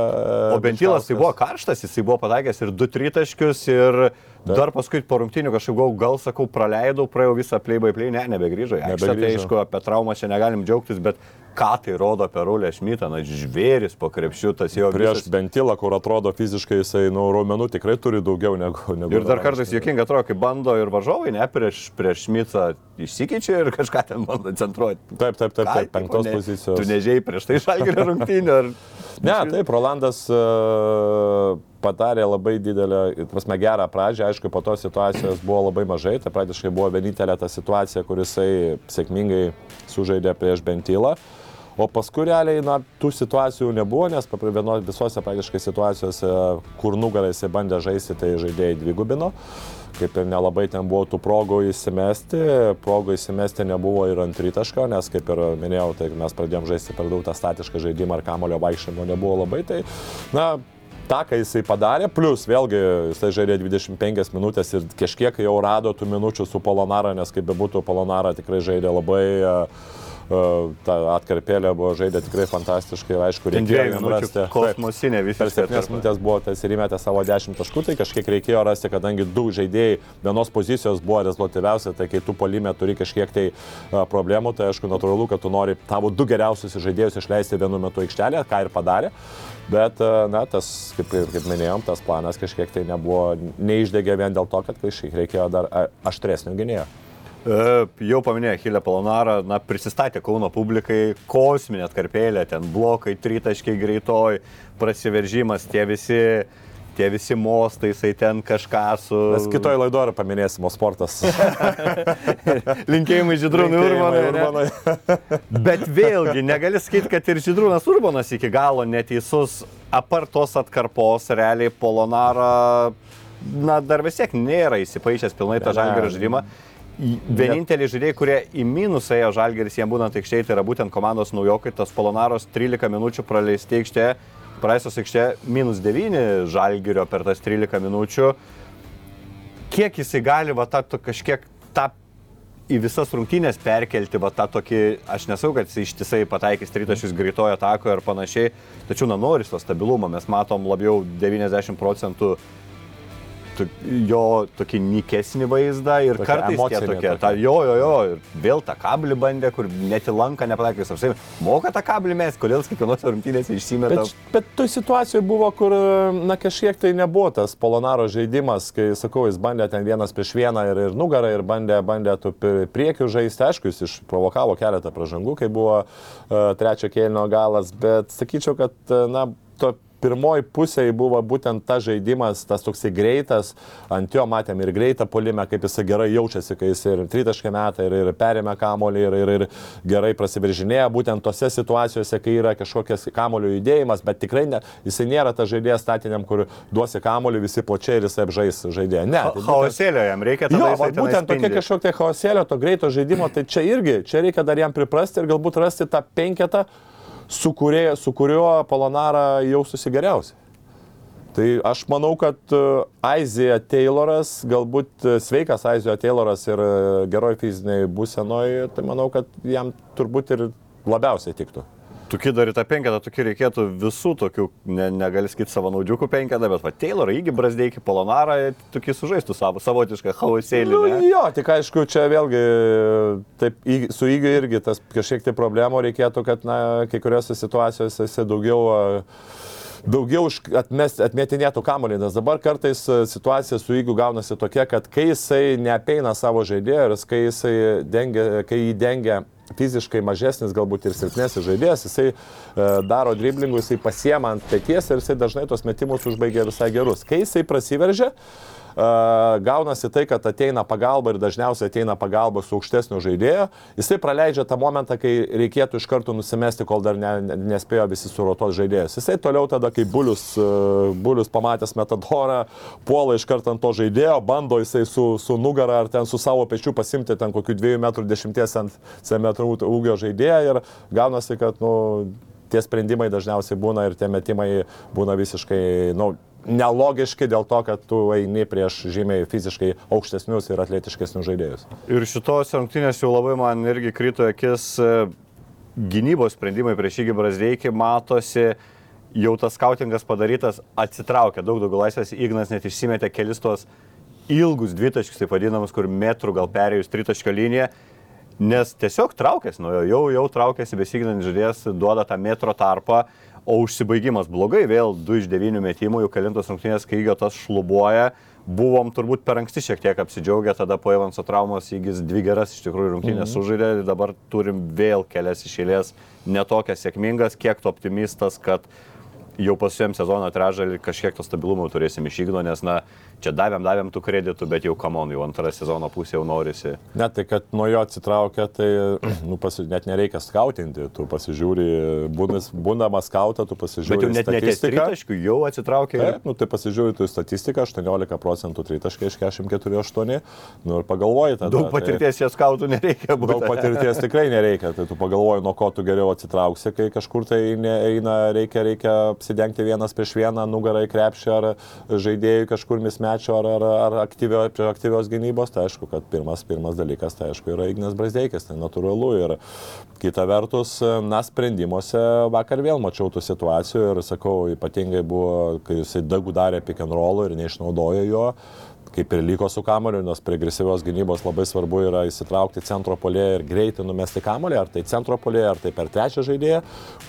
O Bentilas tai buvo karštas, jisai buvo pataikęs ir 2 tritaškius ir dar paskui po rungtinių kažkaip gal, gal sakau, praleidau, praėjau visą play by play, ne, nebegrįžo. Tai Nebegrįžo. aišku, apie traumą čia negalim džiaugtis, bet ką tai rodo apie Rūlę Šmitą, na, žvėris po krepšiu, tas jo Prieš visas- Bentilą, kur atrodo fiziškai jisai, nu, raumenų tikrai turi daugiau negu... negu Ir dar kartais jokinga atrodo, kai bando ir varžovai, ne, prieš, prieš Šmitą išsikeičia ir kažką ten bando centruoti. Taip, taip, taip, taip, penktos ne- pozicijos. Tu nežiai prieš tai šalgirio [LAUGHS] rungtynį. Ar... Ne, taip, Rolandas uh, padarė labai didelę, prasme, gerą pradžią, aišku, po tos situacijos buvo labai mažai, tai praktiškai buvo vienintelė ta situacija, kur jisai sėkmingai sužaidė prieš Bentilą. O paskui realiai, na, tų situacijų nebuvo, nes vieno, visose praktiškai situacijose, kur nugarai jisai bandė žaisti, tai žaidėjai dvigubino. Kaip ir nelabai ten buvo tų progų įsimesti, progų įsimesti nebuvo ir ant tritaško, nes kaip ir minėjau, tai mes pradėjom žaisti per daug tą statišką žaidimą ir kamulio vaikščiojimo nebuvo labai. Tai, na, tą, ką jisai padarė, plus vėlgi jisai žaidė 25 minutės ir kažkiek jau rado tų minučių su Polonara, nes kaip bebūtų, Polonara tikrai žaidė labai, uh, ta atkarpėlė buvo žaidė tikrai fantastiškai ir aišku, reikėjo jam rasti. kosmosinė Per visiškai. 7 atkarpa. minutės buvo tas ir įmetė savo 10 taškų, tai kažkiek reikėjo rasti, kadangi du žaidėjai vienos pozicijos buvo rezultatyviausia, tai kai tu polime turi kažkiek tai a, problemų, tai aišku, natūralu, kad tu nori tavo du geriausius žaidėjus išleisti vienu metu aikštelėje, ką ir padarė. Bet, a, na, tas, kaip, kaip minėjom, tas planas kažkiek tai nebuvo, neišdegė vien dėl to, kad kažkiek reikėjo dar aštresnio gynėjo. E, Jau paminėjau Hilę Polonarą, na, prisistatė Kauno publikai, kosminė atkarpėlė, ten blokai, tritaškiai greitoj, prasiveržimas, tie visi, tie visi mostai, jisai ten kažką su... Mes kitoj laidoje paminėsim, o sportas. [LAUGHS] Linkėjimai Židrūnui Urbanui. Urbanui. [LAUGHS] Bet vėlgi, negali sakyti, kad ir Židrūnas Urbanas iki galo neteisus, apart tos atkarpos, realiai Polonara, na, dar vis tiek nėra įsipaišęs pilnai tą Ne, žalgerio ne. Vieninteliai žaidėjai, kurie į minusą ėjo žalgeris, jiems būnant aikštėje, tai yra būtent komandos naujokai, tas Polonaros 13 minučių praleisti aikštėje, praeisos aikštėje minus 9 žalgerio per tas 13 minučių. Kiek jisai gali va tą kažkiek tą į visas rungtynės perkelti va tą tokį, aš nesau, kad jis ištisai pataikys tritašius greitojo atako ir panašiai, tačiau na noris to stabilumo, mes matom labiau 90 procentų jo tokį nikesnį vaizdą ir Tokia kartais tie tokie, tokia. ta, jo, jo, jo, ir vėl tą kablį bandė, kur net į lanką nepataikė, jis apsėmė, moka tą kablį mes, kodėl jis kiekvienose rungtynėse išsimeta. Bet, bet toj situacijoje buvo, kur, na, kažkiek tai nebuvo tas Polonaro žaidimas, kai, sakau, jis bandė ten vienas prieš vieną ir, ir nugarą ir bandė, bandė tų pri- priekių žaisti, aišku, jis išprovokavo keletą pražangų, kai buvo uh, trečio kėlinio galas, bet sakyčiau, kad, uh, na, to pirmoji pusė buvo būtent tas žaidimas, tas toksai greitas, ant jo matėm ir greitą polimę, kaip jisai gerai jaučiasi, kai jis ir tritaškė metą, ir, ir perėmė kamolį, ir, ir, ir gerai prasiveržinėja, būtent tose situacijose, kai yra kažkokias kamolio judėjimas, bet tikrai ne, jisai nėra tas žaidėjas statiniam, kur duosi kamolį visi plačiai ir jisai apžais žaidėją. Ne. tai Chaosėlio jam reikia tada Jo, būtent tokia kažkokia chaosėlio, to greito žaidimo, tai čia irgi, čia reikia dar jam priprasti ir galbūt rasti tą penketą, su, kurie, su kuriuo Polonara jau susigeriausi. Tai aš manau, kad e, Aizija Tayloras, galbūt e, sveikas Aizija Tayloras ir e, geroj fiziniai būsenoje, tai manau, kad jam turbūt ir labiausiai tiktų. Tuki dar į tą penketą, tuki reikėtų visų tokių, ne, negali sakyti savo naudžiukų penketą, bet va Taylor, įgi Brasdeikį, Polonarą, tuki sužaistų savo savotišką chaosėlį. Nu, jo, tik aišku, čia vėlgi taip, su įgiu irgi tas kažkiek tai problemų reikėtų, kad na, kai kuriuose situacijose jisai daugiau daugiau atmest, atmetinėtų kamuolį, nes dabar kartais situacija su įgiu gaunasi tokia, kad kai jisai neapeina savo žaidėjų ir kai jisai dengia, kai jį dengia fiziškai mažesnis, galbūt ir silpnesnis žaidėjas, jisai e, daro driblingų, jisai pasiema ant pėties ir jisai dažnai tos metimus užbaigia visai gerus. Kai jisai prasiveržia, e, gaunasi tai, kad ateina pagalba ir dažniausiai ateina pagalba su aukštesniu žaidėju, jisai praleidžia tą momentą, kai reikėtų iš karto nusimesti, kol dar ne, ne, nespėjo visi surotos žaidėjus. Jisai toliau tada, kai bulius, bulius pamatęs metadorą, puola iš karto ant to žaidėjo, bando jisai su, su nugara ar ten su savo pečiu pasimti ten kokių 2,10 m ūgio žaidėją ir gaunasi, kad nu, tie sprendimai dažniausiai būna ir tie metimai būna visiškai nu, nelogiški dėl to, kad tu eini prieš žymiai fiziškai aukštesnius ir atletiškesnius žaidėjus. Ir šitos rungtynės jau labai man irgi krito akis. Gynybos sprendimai prieš įgį Brasdeikį, matosi, jau tas skautingas padarytas, atsitraukė daug daugiau laisvės, Ignas net išsimetė kelis tos ilgus dvitaškius, taip vadinamus, kur metrų gal perėjus tritaškio liniją, nes tiesiog traukėsi, nu, jau, jau traukėsi besiginant žaidėjas, duoda tą metro tarpą, o užsibaigimas blogai, vėl 2 iš 9 metimų, jau kelintos rungtynės, kai įgio tas šlubuoja, buvom turbūt per anksti šiek tiek apsidžiaugę, tada po Evanso traumos įgis dvi geras iš tikrųjų rungtynės -hmm. sužaidė, dabar turim vėl kelias išėlės netokias sėkmingas, kiek tu optimistas, kad jau pasuojam sezono trežalį kažkiek to stabilumo turėsim iš Igno, nes, na, čia davėm, davėm tų kreditų, bet jau kamon, jau antrą sezono pusę jau norisi. Net tai, kad nuo jo atsitraukia, tai nu, pasi, net nereikia skautinti, tu pasižiūri, būnas, būdamas skautą, tu pasižiūri. Bet jau net statistiką. tritaškių, jau atsitraukė. Taip, nu, tai pasižiūri tu į statistiką, 18 procentų tritaškai iš 44,8, nu ir pagalvoji tada. Daug patirties čia skautų nereikia Tai, būti. daug patirties tikrai nereikia, tai tu pagalvoji, nuo ko tu geriau atsitrauksi, kai kažkur tai eina, reikia, reikia apsidengti vienas prieš vieną, nugarai krepšį ar žaidėjų kažkur mismečio ar, ar, ar aktyvio, prie aktyvios gynybos, tai aišku, kad pirmas, pirmas dalykas, tai aišku, yra Ignas Brasdeikis, tai natūralu. Ir kita vertus, na, sprendimuose vakar vėl mačiau tų situacijų ir sakau, ypatingai buvo, kai jisai dagų darė pick and roll ir neišnaudojo jo, kaip ir liko su kamoliu, nes prie agresyvios gynybos labai svarbu yra įsitraukti centro polėje ir greitai numesti kamolį, ar tai centro polėje, ar tai per trečią žaidėją,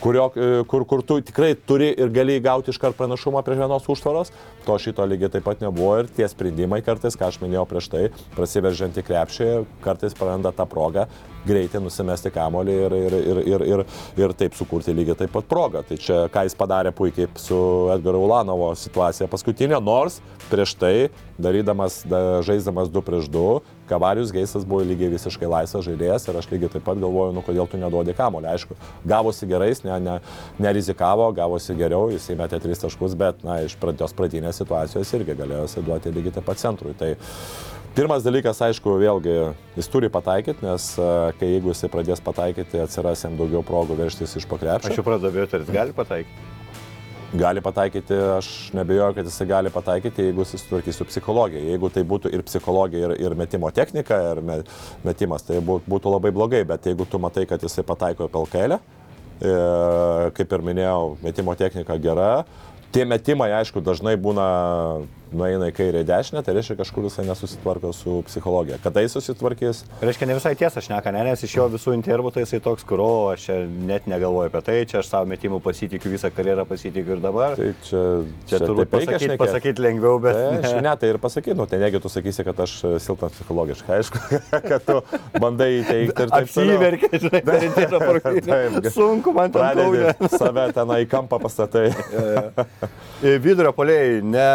kurio, e, kur, kur tu tikrai turi ir gali gauti iš karto pranašumą prie vienos užtvaros. To šito lygiai taip pat nebuvo ir tie sprendimai kartais, ką aš minėjau prieš tai, prasiveržiant į krepšį, kartais praranda tą progą greitai nusimesti kamolį ir, ir, ir, ir, ir, ir taip sukurti lygiai taip pat progą. Tai čia, ką jis padarė puikiai su Edgaro Ulanovo situacija paskutinė, nors prieš tai, darydamas, da, žaisdamas 2 prieš 2, Kavarius Geisas buvo lygiai visiškai laisvas žaidėjas ir aš lygiai taip pat galvoju, nu kodėl tu neduodi kamolį. Aišku, gavosi gerais, ne, ne, nerizikavo, gavosi geriau, jis įmetė 3 taškus, bet na, iš pradžios pradinės situacijos irgi galėjo duoti lygiai taip pat centrui. Tai Pirmas dalykas, aišku, vėlgi jis turi pataikyti, nes a, kai jeigu jisai pradės pataikyti, atsiras jam daugiau progų verštis iš pakrepšio. Aš jau pradedu abejoti, ar jis gali pataikyti. Gali pataikyti, aš nebejoju, kad jisai gali pataikyti, jeigu jis sutvarkys su psichologija. Jeigu tai būtų ir psichologija, ir, ir metimo technika, ir me, metimas, tai bū- būtų labai blogai, bet jeigu tu matai, kad jisai pataiko į pelkelę, e, kaip ir minėjau, metimo technika gera, tie metimai, aišku, dažnai būna nueina į kairę ir dešinę, tai reiškia kažkur jisai nesusitvarko su psichologija. Kada jis susitvarkys, Reiškia, ne visai tiesa, aš neka, ne, nes iš jo visų intervų tai jisai toks, kur, o, aš čia net negalvoju apie tai, čia aš savo metimų pasitikiu, visą karjerą pasitikiu ir dabar. tai čia, čia turbūt taip reikia pasakyti šnekėt. pasakyt lengviau, bet... Tai, aš ne, tai ir pasakyt, nu, tai negi tu sakysi, kad aš silpnas psichologiškai, aišku, [LAUGHS] kad tu bandai įteikti ir taip toliau. Apsiverkė, žinai, per [LAUGHS] intervą ga- Sunku man ten kaunė. Pradedi save tenai į kampą pastatai. Vidurio poliai ne,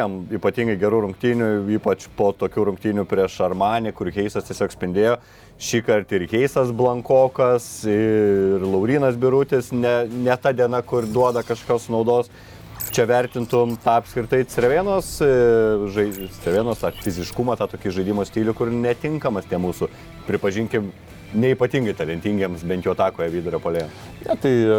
neturėjom ypatingai gerų rungtynių, ypač po tokių rungtynių prieš Armanį, kur Keisas tiesiog spindėjo. Šį kartą ir Keisas Blankokas, ir Laurinas Birutis, ne, ne ta diena, kur duoda kažkokios naudos. Čia vertintum tą apskritai Cervienos, Cervienos tą fiziškumą, tą tokį žaidimo stilių, kur netinkamas tie mūsų, pripažinkim, neipatingai talentingiems, bent jau atakoje vidurio polėje. Ne, tai e,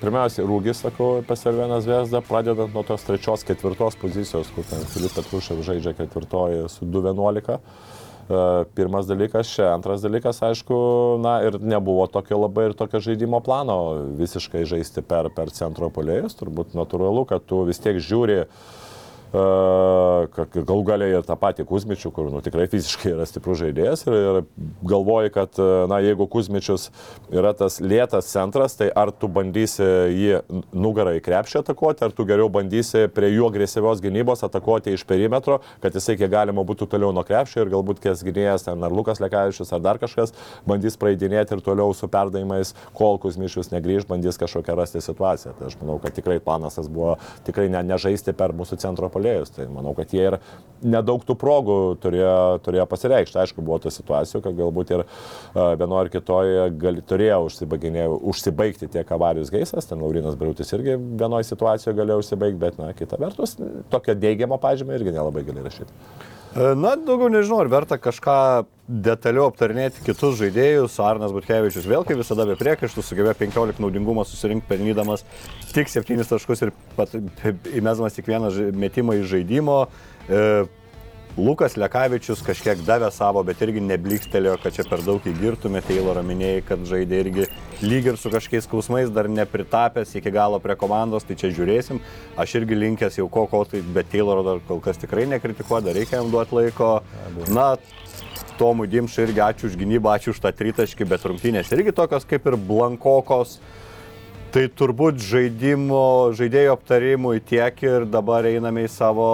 pirmiausia, Rūgis, sakau, pas Serveną Zvezdą, pradedant nuo tos trečios, ketvirtos pozicijos, kur ten Filipas Petrušev žaidžia ketvirtoji su 2.11. E, pirmas dalykas čia, antras dalykas, aišku, na ir nebuvo tokio labai ir tokio žaidimo plano visiškai žaisti per, per centro polėjus, turbūt natūralu, kad tu vis tiek žiūri uh, gal galiai ir tą patį Kuzmičių, kur nu, tikrai fiziškai yra stiprus žaidėjas ir, ir galvoji, kad na, jeigu Kuzmičius yra tas lėtas centras, tai ar tu bandysi jį nugarą į krepšį atakuoti, ar tu geriau bandysi prie jų agresyvios gynybos atakuoti iš perimetro, kad jisai kiek galima būtų toliau nuo krepšio ir galbūt kies gynėjas, ten ar Lukas Lekavičius, ar dar kažkas bandys praeidinėti ir toliau su perdavimais, kol Kuzmičius negrįž, bandys kažkokią rasti situaciją. Tai aš manau, kad tikrai planas tas buvo tikrai ne, nežaisti per mūsų centro polėjus. Tai manau, kad jie ir nedaug tų progų turėjo, turėjo pasireikšti. Aišku, buvo ta situacija, kad galbūt ir vienoje ar kitoje gali, turėjo užsibaigti tiek avarijos geisas, ten Laurinas Briutis irgi vienoje situacijoje galėjo užsibaigti, bet, na, kita vertus, tokią dėgiamą pažymę irgi nelabai gali rašyti. E, na, daugiau nežinau, ar verta kažką detaliau aptarnėti kitus žaidėjus. Arnas Butkevičius vėl kaip visada be priekaištų sugebėjo 15 naudingumą susirinkti pelnydamas tik 7 taškus ir įmesdamas tik vieną metimą iš žaidimo. E, Lukas Lekavičius kažkiek davė savo, bet irgi nebliktelėjo, kad čia per daug įgirtume. Taylorą minėjai, kad žaidė irgi lyg ir su kažkokiais skausmais, dar nepritapęs iki galo prie komandos, tai čia žiūrėsim. Aš irgi linkęs jau ko ko, tai, bet Tayloro dar kol kas tikrai nekritikuoju, dar reikia jam duoti laiko. Na, Tomui Dimšai irgi ačiū už gynybą, ačiū už tą tritaškį, bet rungtynės irgi tokios kaip ir blankokos. Tai turbūt žaidimo, žaidėjo aptarimui tiek ir dabar einame į savo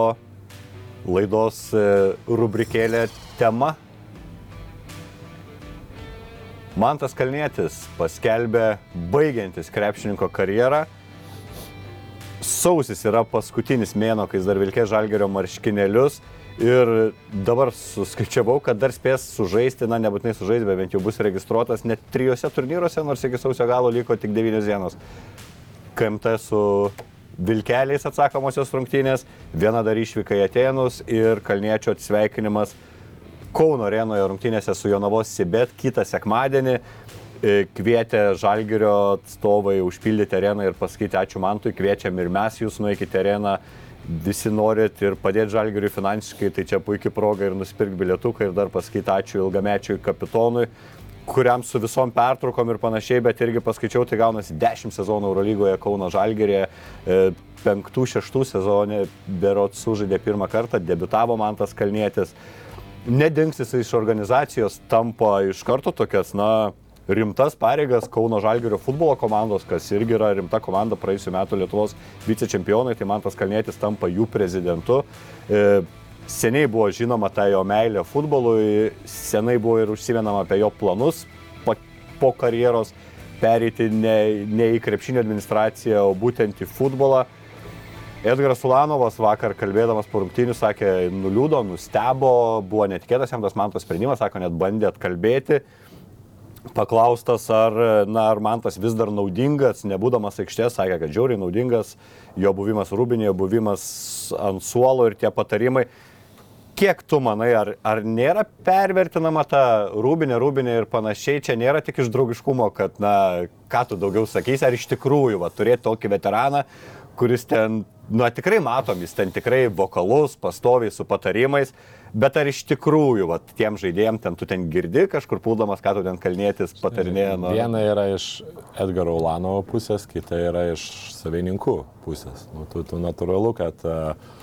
laidos e, rubrikėlė tema. Mantas Kalnėtis paskelbė baigiantis krepšininko karjerą. Sausis yra paskutinis mėno, kai jis dar vilkė žalgerio marškinėlius. Ir dabar suskaičiavau, kad dar spės sužaisti, na nebūtinai sužaisti, bet bent jau bus registruotas net trijose turnyruose, nors iki sausio galo liko tik devynios dienos. KMT su Vilkeliais atsakomosios rungtynės, viena dar išvyka į Atenus ir Kalniečio atsveikinimas Kauno arenoje rungtynėse su Jonavos Sibet kitą sekmadienį. E, kvietė Žalgirio atstovai užpildyti areną ir pasakyti ačiū Mantui, kviečiam ir mes jūs nueikite areną visi norit ir padėti žalgeriui finansiškai, tai čia puikia proga ir nusipirkti bilietuką ir dar pasakyti ačiū ilgamečiui kapitonui, kuriam su visom pertraukom ir panašiai, bet irgi paskaičiau, tai gaunasi 10 sezonų Eurolygoje Kauno Žalgerėje, 5-6 e, sezonė Berot sužaidė pirmą kartą, debitavo Mantas Kalnėtis. Nedingsis iš organizacijos tampa iš karto tokias, na, rimtas pareigas Kauno Žalgerio futbolo komandos, kas irgi yra rimta komanda praėjusiu metu Lietuvos vicečempionai, tai Mantas Kalnėtis tampa jų prezidentu. E, Seniai buvo žinoma ta jo meilė futbolui, senai buvo ir užsimenama apie jo planus po, karjeros pereiti ne, ne į krepšinio administraciją, o būtent į futbolą. Edgaras Ulanovas vakar kalbėdamas po rungtynių sakė, nuliūdo, nustebo, buvo netikėtas jam tas man tas sprendimas, sako, net bandė atkalbėti. Paklaustas, ar, na, ar man tas vis dar naudingas, nebūdamas aikštės, sakė, kad žiauriai naudingas, jo buvimas rūbinėje, buvimas ant suolo ir tie patarimai kiek tu manai, ar, ar nėra pervertinama ta rūbinė, rūbinė ir panašiai, čia nėra tik iš draugiškumo, kad, na, ką tu daugiau sakysi, ar iš tikrųjų, va, turėti tokį veteraną, kuris ten, na, tikrai matom, jis ten tikrai vokalus, pastoviai su patarimais, bet ar iš tikrųjų, va, tiem žaidėjim ten tu ten girdi kažkur pūdamas, ką tu ten kalnėtis patarinėja. Nu... Viena yra iš Edgaro Ulanovo pusės, kita yra iš savininkų pusės. Nu, tu, tu natūralu, kad uh,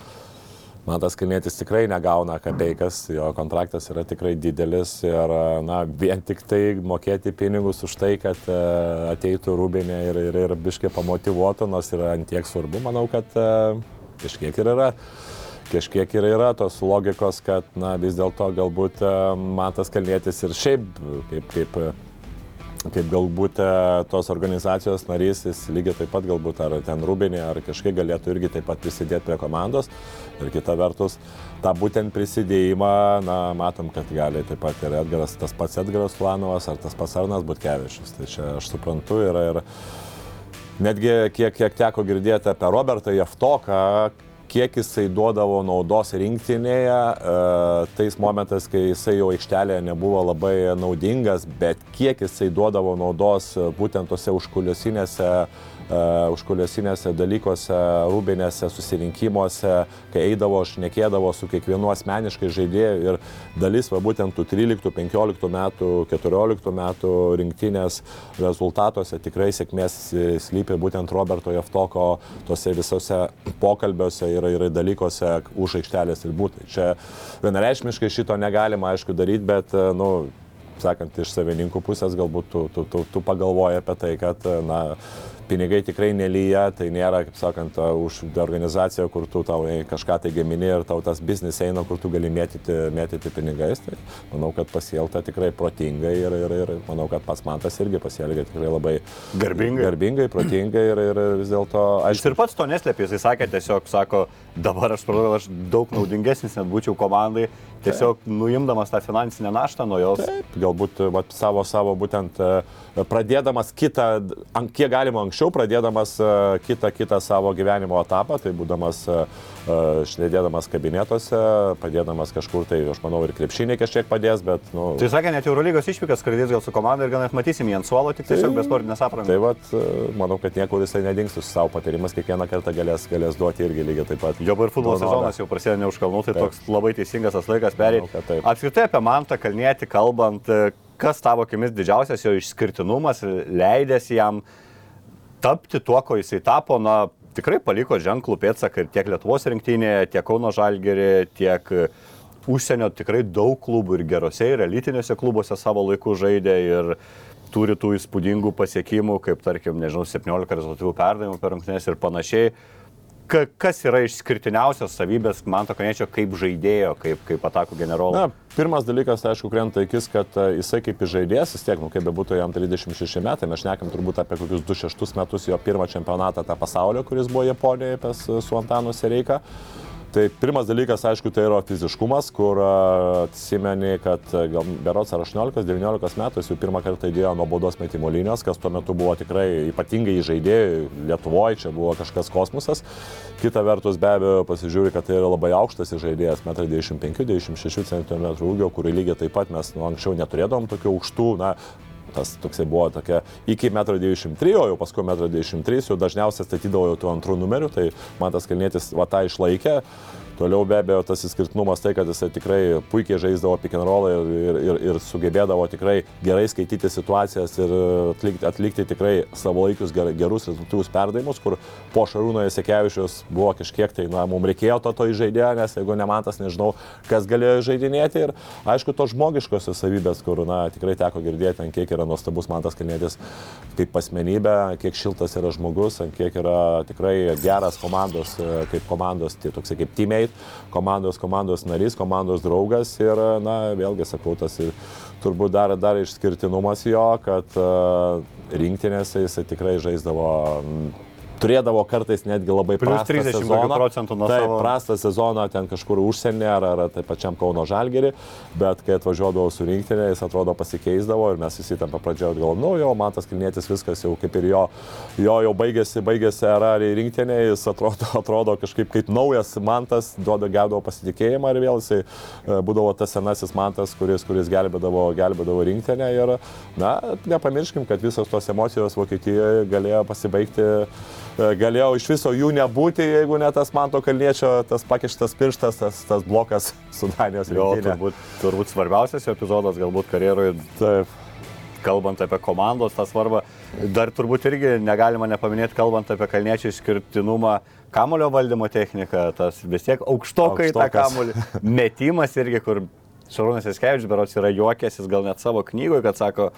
Matas Kalnėtis tikrai negauna kapeikas, jo kontraktas yra tikrai didelis ir na, vien tik tai mokėti pinigus už tai, kad e, ateitų rūbinė ir, ir, ir biškai pamotivuotų, nors yra antiek svarbu, manau, kad e, kažkiek ir yra. Kažkiek ir yra tos logikos, kad na, vis dėlto galbūt e, Matas Kalnėtis ir šiaip kaip, kaip kaip galbūt e, tos organizacijos narys, jis lygiai taip pat galbūt ar ten Rubinė, ar kažkaip galėtų irgi taip pat prisidėti prie komandos. Ir kita vertus, tą būtent prisidėjimą, na, matom, kad gali taip pat ir Edgaras, tas pats Edgaras Lanovas, ar tas pats Arnas Butkevičius. Tai čia aš suprantu yra ir netgi kiek, kiek teko girdėti apie Robertą Jeftoką, kiek jisai duodavo naudos rinktinėje, e, tais momentais, kai jisai jau aikštelėje nebuvo labai naudingas, bet kiek jisai duodavo naudos e, būtent tose užkuliuosinėse uh, uh, užkuliosinėse dalykuose, rūbinėse, susirinkimuose, kai eidavo, šnekėdavo su kiekvienu asmeniškai žaidėju ir dalis, va būtent tų 13, 15 metų, 14 metų rinktinės rezultatuose tikrai sėkmės slypi būtent Roberto Jeftoko tose visose pokalbiuose ir, ir dalykuose už aikštelės ir būtų. Čia vienareišmiškai šito negalima, aišku, daryti, bet, nu, sakant, iš savininkų pusės galbūt tu, tu, tu, tu pagalvoji apie tai, kad, na, pinigai tikrai nelyja, tai nėra, kaip sakant, už organizaciją, kur tu tau kažką tai gamini ir tau tas biznis eina, kur tu gali mėtyti, mėtyti pinigais. Tai manau, kad pasielta tikrai protingai ir, ir, ir manau, kad pats man tas irgi pasielgia tikrai labai garbingai, garbingai protingai ir, ir vis dėlto... Aš ir pats to neslėpė, jis sakė tiesiog, sako, dabar aš supratau, aš daug naudingesnis net būčiau komandai, tiesiog Taip. nuimdamas tą finansinę naštą nuo jos. Taip, galbūt vat, savo, savo būtent pradėdamas kitą, kiek galima anksčiau, anksčiau, pradėdamas e, kitą, kitą savo gyvenimo etapą, tai būdamas e, e, šnedėdamas kabinetuose, padėdamas kažkur, tai aš manau ir krepšinė kažkiek padės, bet... Nu, tai sakė, net Eurolygos išvykas skraidys gal su komanda ir gal net matysim jį ant suolo, tik tiesiog tai, be sportinės aprangos. Tai vad, manau, kad niekur jisai nedings su savo patarimas, kiekvieną kartą galės, galės duoti irgi lygiai taip pat. Jo ir futbolo sezonas jau prasideda ne už kalnų, tai taip. toks labai teisingas tas laikas perėti. Apskritai apie Mantą kalnėti kalbant, kas tavo akimis didžiausias jo išskirtinumas, leidęs jam uh, tapti tuo, ko jisai tapo, na, tikrai paliko ženklų pėdsaką ir tiek Lietuvos rinktinėje, tiek Kauno Žalgerį, tiek e, užsienio tikrai daug klubų ir gerose, ir elitinėse klubuose savo laiku žaidė ir turi tų įspūdingų pasiekimų, kaip tarkim, nežinau, 17 rezultatyvų perdavimų per rungtynės ir panašiai ka, kas yra išskirtiniausios savybės Manto Kaniečio kaip žaidėjo, kaip, kaip atakų generolo? Na, pirmas dalykas, tai aišku, krenta akis, kad e, jisai kaip žaidėjas, vis tiek, nu, kaip bebūtų jam 36 metai, mes šnekam turbūt apie kokius 2-6 metus jo pirmą čempionatą tą pasaulio, kuris buvo Japonijoje pas, su Antanu Sereika. Tai pirmas dalykas, aišku, tai yra fiziškumas, kur atsimeni, kad gal berots ar 18-19 metų jis jau pirmą kartą įdėjo nuo baudos metimo linijos, kas tuo metu buvo tikrai ypatingai žaidėjai, Lietuvoje čia buvo kažkas kosmosas. Kita vertus, be abejo, pasižiūri, kad tai yra labai aukštas žaidėjas, 1,25-26 cm ūgio, kurį lygiai taip pat mes nu, anksčiau neturėdom tokių aukštų, na, tas toksai buvo tokia iki 1,93 m, o jau paskui 1,93 m, jau dažniausiai statydavo jau tų antrų numerių, tai man tas kalnėtis va tą išlaikė. Toliau be abejo tas išskirtinumas tai, kad jisai tikrai puikiai žaisdavo pick and roll ir, ir, ir, ir sugebėdavo tikrai gerai skaityti situacijas ir atlikti, atlikti tikrai savo laikus ger, gerus rezultatyvus perdavimus, kur po Šarūno Jasekevičius buvo kažkiek tai, na, mums reikėjo to to žaidėjo, nes jeigu ne man tas, nežinau, kas galėjo žaidinėti ir aišku, to žmogiškosios savybės, kur, na, tikrai teko girdėti, ant kiek yra nuostabus man tas kalnėtis kaip asmenybė, kiek šiltas yra žmogus, ant kiek yra tikrai geras komandos, kaip komandos, tai toksai kaip teammate komandos, komandos narys, komandos draugas ir, na, vėlgi sakau, tas ir turbūt dar, dar išskirtinumas jo, kad uh, rinktinėse jisai tikrai žaisdavo turėdavo kartais netgi labai prastą 30 sezoną. procentų nuo taip, savo. prastą sezoną ten kažkur užsienį ar, ar taip pačiam Kauno Žalgerį, bet kai atvažiuodavo su rinktinė, jis atrodo pasikeisdavo ir mes visi tam pradžioje galvom, nu jo, man tas kilnėtis viskas jau kaip ir jo, jo jau baigėsi, baigėsi era į rinktinę, jis atrodo, [LAUGHS] atrodo kažkaip kaip naujas mantas, duoda gaudavo pasitikėjimą ir vėl jisai e, būdavo tas senasis mantas, kuris, kuris gelbėdavo, gelbėdavo rinktinę ir, na, nepamirškim, kad visos tos emocijos Vokietijoje galėjo pasibaigti E, galėjo iš viso jų nebūti, jeigu ne tas Manto Kalniečio, tas pakištas pirštas, tas, tas blokas [LAUGHS] su Danijos rinktinė. Turbūt, turbūt svarbiausias epizodas galbūt karjeroje. Taip. Kalbant apie komandos tą svarbą, dar turbūt irgi negalima nepaminėti, kalbant apie kalniečio išskirtinumą, kamulio valdymo technika, tas vis tiek aukštokai tą kamulį, metimas irgi, kur Šarūnas Eskevičius berots yra juokęsis gal net savo knygoje, kad sako,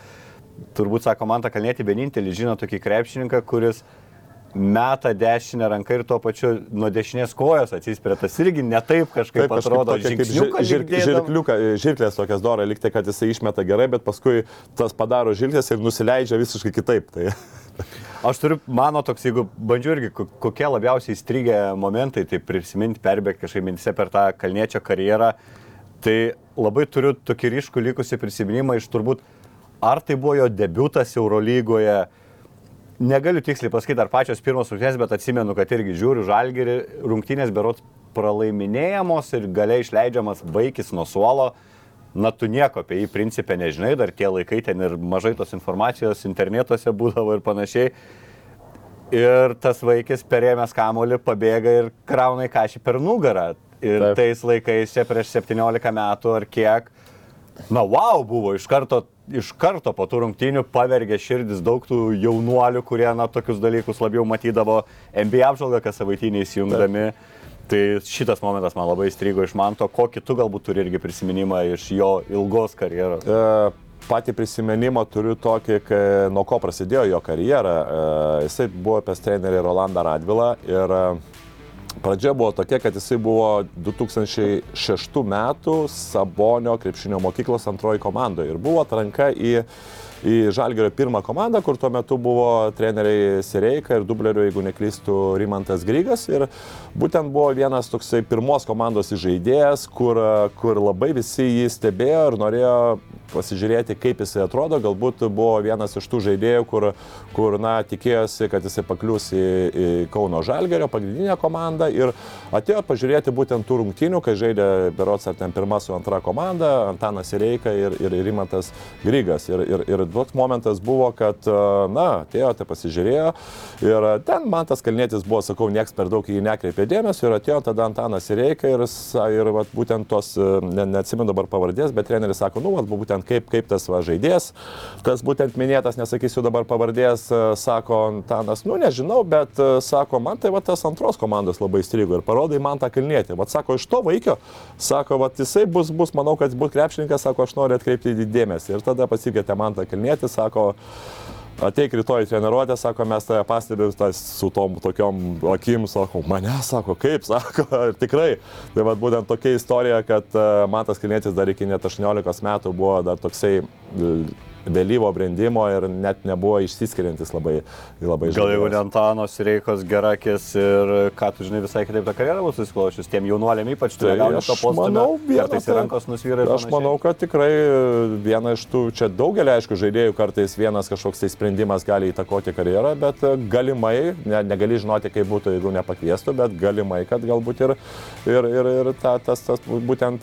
turbūt sako, man tą kalnėti vienintelį žino tokį krepšininką, kuris meta dešinę ranką ir tuo pačiu nuo dešinės kojos atsispiria. Tas irgi netaip kažkaip Taip, atrodo, kažkaip kaip žir, žirkliuka, žirklės tokias dora, liktai, kad jisai išmeta gerai, bet paskui tas padaro žirklės ir nusileidžia visiškai kitaip. Tai. [LAUGHS] Aš turiu, mano toks, jeigu bandžiu irgi, kokie labiausiai įstrigę momentai, tai prisiminti, perbėgti kažkaip mintise per tą kalniečio karjerą, tai labai turiu tokį ryškų likusi prisiminimą iš turbūt, ar tai buvo jo debutas Eurolygoje, negaliu tiksliai pasakyti, ar pačios pirmos rungtynės, bet atsimenu, kad irgi žiūriu žalgerį, rungtynės berot pralaiminėjamos ir galiai išleidžiamas vaikis nuo suolo. Na, tu nieko apie jį principę nežinai, dar tie laikai ten ir mažai tos informacijos internetuose būdavo ir panašiai. Ir tas vaikis perėmęs kamolį pabėga ir krauna į kažį per nugarą. Ir. Taip. tais laikais čia prieš 17 metų ar kiek, na, wow, buvo iš karto, iš karto po tų rungtynių pavergė širdis daug tų jaunuolių, kurie, na, tokius dalykus labiau matydavo NBA apžvalgą, kas savaitinį įsijungdami. Tai šitas momentas man labai įstrigo iš Manto, kokį tu galbūt turi irgi prisiminimą iš jo ilgos karjeros. E, Patį prisiminimą turiu tokį, kai, nuo ko prasidėjo jo karjera. E, Jisai buvo pas trenerį Rolandą Radvilą ir e, pradžia buvo tokia, kad jisai buvo 2006 metų Sabonio krepšinio mokyklos antroji komandoje ir buvo atranka į, į Žalgerio pirmą komandą, kur tuo metu buvo treneriai Sireika ir dublerių, jeigu neklystų, Rimantas Grygas. Ir būtent buvo vienas toksai pirmos komandos žaidėjas, kur, kur labai visi jį stebėjo ir norėjo pasižiūrėti, kaip jisai atrodo. Galbūt buvo vienas iš tų žaidėjų, kur, kur na, tikėjosi, kad jisai paklius į, į Kauno Žalgerio pagrindinę komandą ir atėjo pažiūrėti būtent tų rungtynių, kai žaidė Berots ar ten pirma su antra komanda, Antanas Reika ir, ir Rimantas Grygas. Ir, ir, ir toks momentas buvo, kad, na, atėjo, tai pasižiūrėjo ir ten man tas kalnėtis buvo, sakau, nieks per daug į jį nekreipė dėmesio ir atėjo tada Antanas Reika ir, ir vat, būtent tos, ne, neatsimenu dabar pavardės, bet treneris sako, nu, vat, būtent kaip, kaip tas va, žaidėjas, tas būtent minėtas, nesakysiu dabar pavardės, e, sako Antanas, nu, nežinau, bet e, sako, man tai va tas antros komandos labai strigo ir parodai man tą kalnėtį. Vat sako, iš to vaikio, sako, va jisai bus, bus, manau, kad bus krepšininkas, sako, aš noriu atkreipti dėmesį. Ir tada pasikvietė man tą kalnėtį, sako, Ateik rytoj į treniruotę, sako, mes tave pastebėjom su tom tokiom akim, sako, mane, sako, kaip, [LAUGHS] sako, ir tikrai. Tai vad būtent tokia istorija, kad e, Matas Kilnėtis dar iki net 18 metų buvo dar toksai e, vėlyvo brendimo ir net nebuvo išsiskiriantis labai, labai Gal jeigu žaidėjas. Antanos Reikos gerakis ir ką tu žinai visai kitaip tą karjerą bus susiklošius, tiem jaunuoliam ypač tu Tai negauni aš to vieną kartais tai- rankos nusvyra Aš manau, kad tikrai viena iš tų, čia daugelį, aišku, žaidėjų kartais vienas kažkoks tai sprendimas gali įtakoti karjerą, bet galimai, ne, negali žinoti, kaip būtų, jeigu nepakviestų, bet galimai, kad galbūt ir, ir, ir, ir ta, tas, tas būtent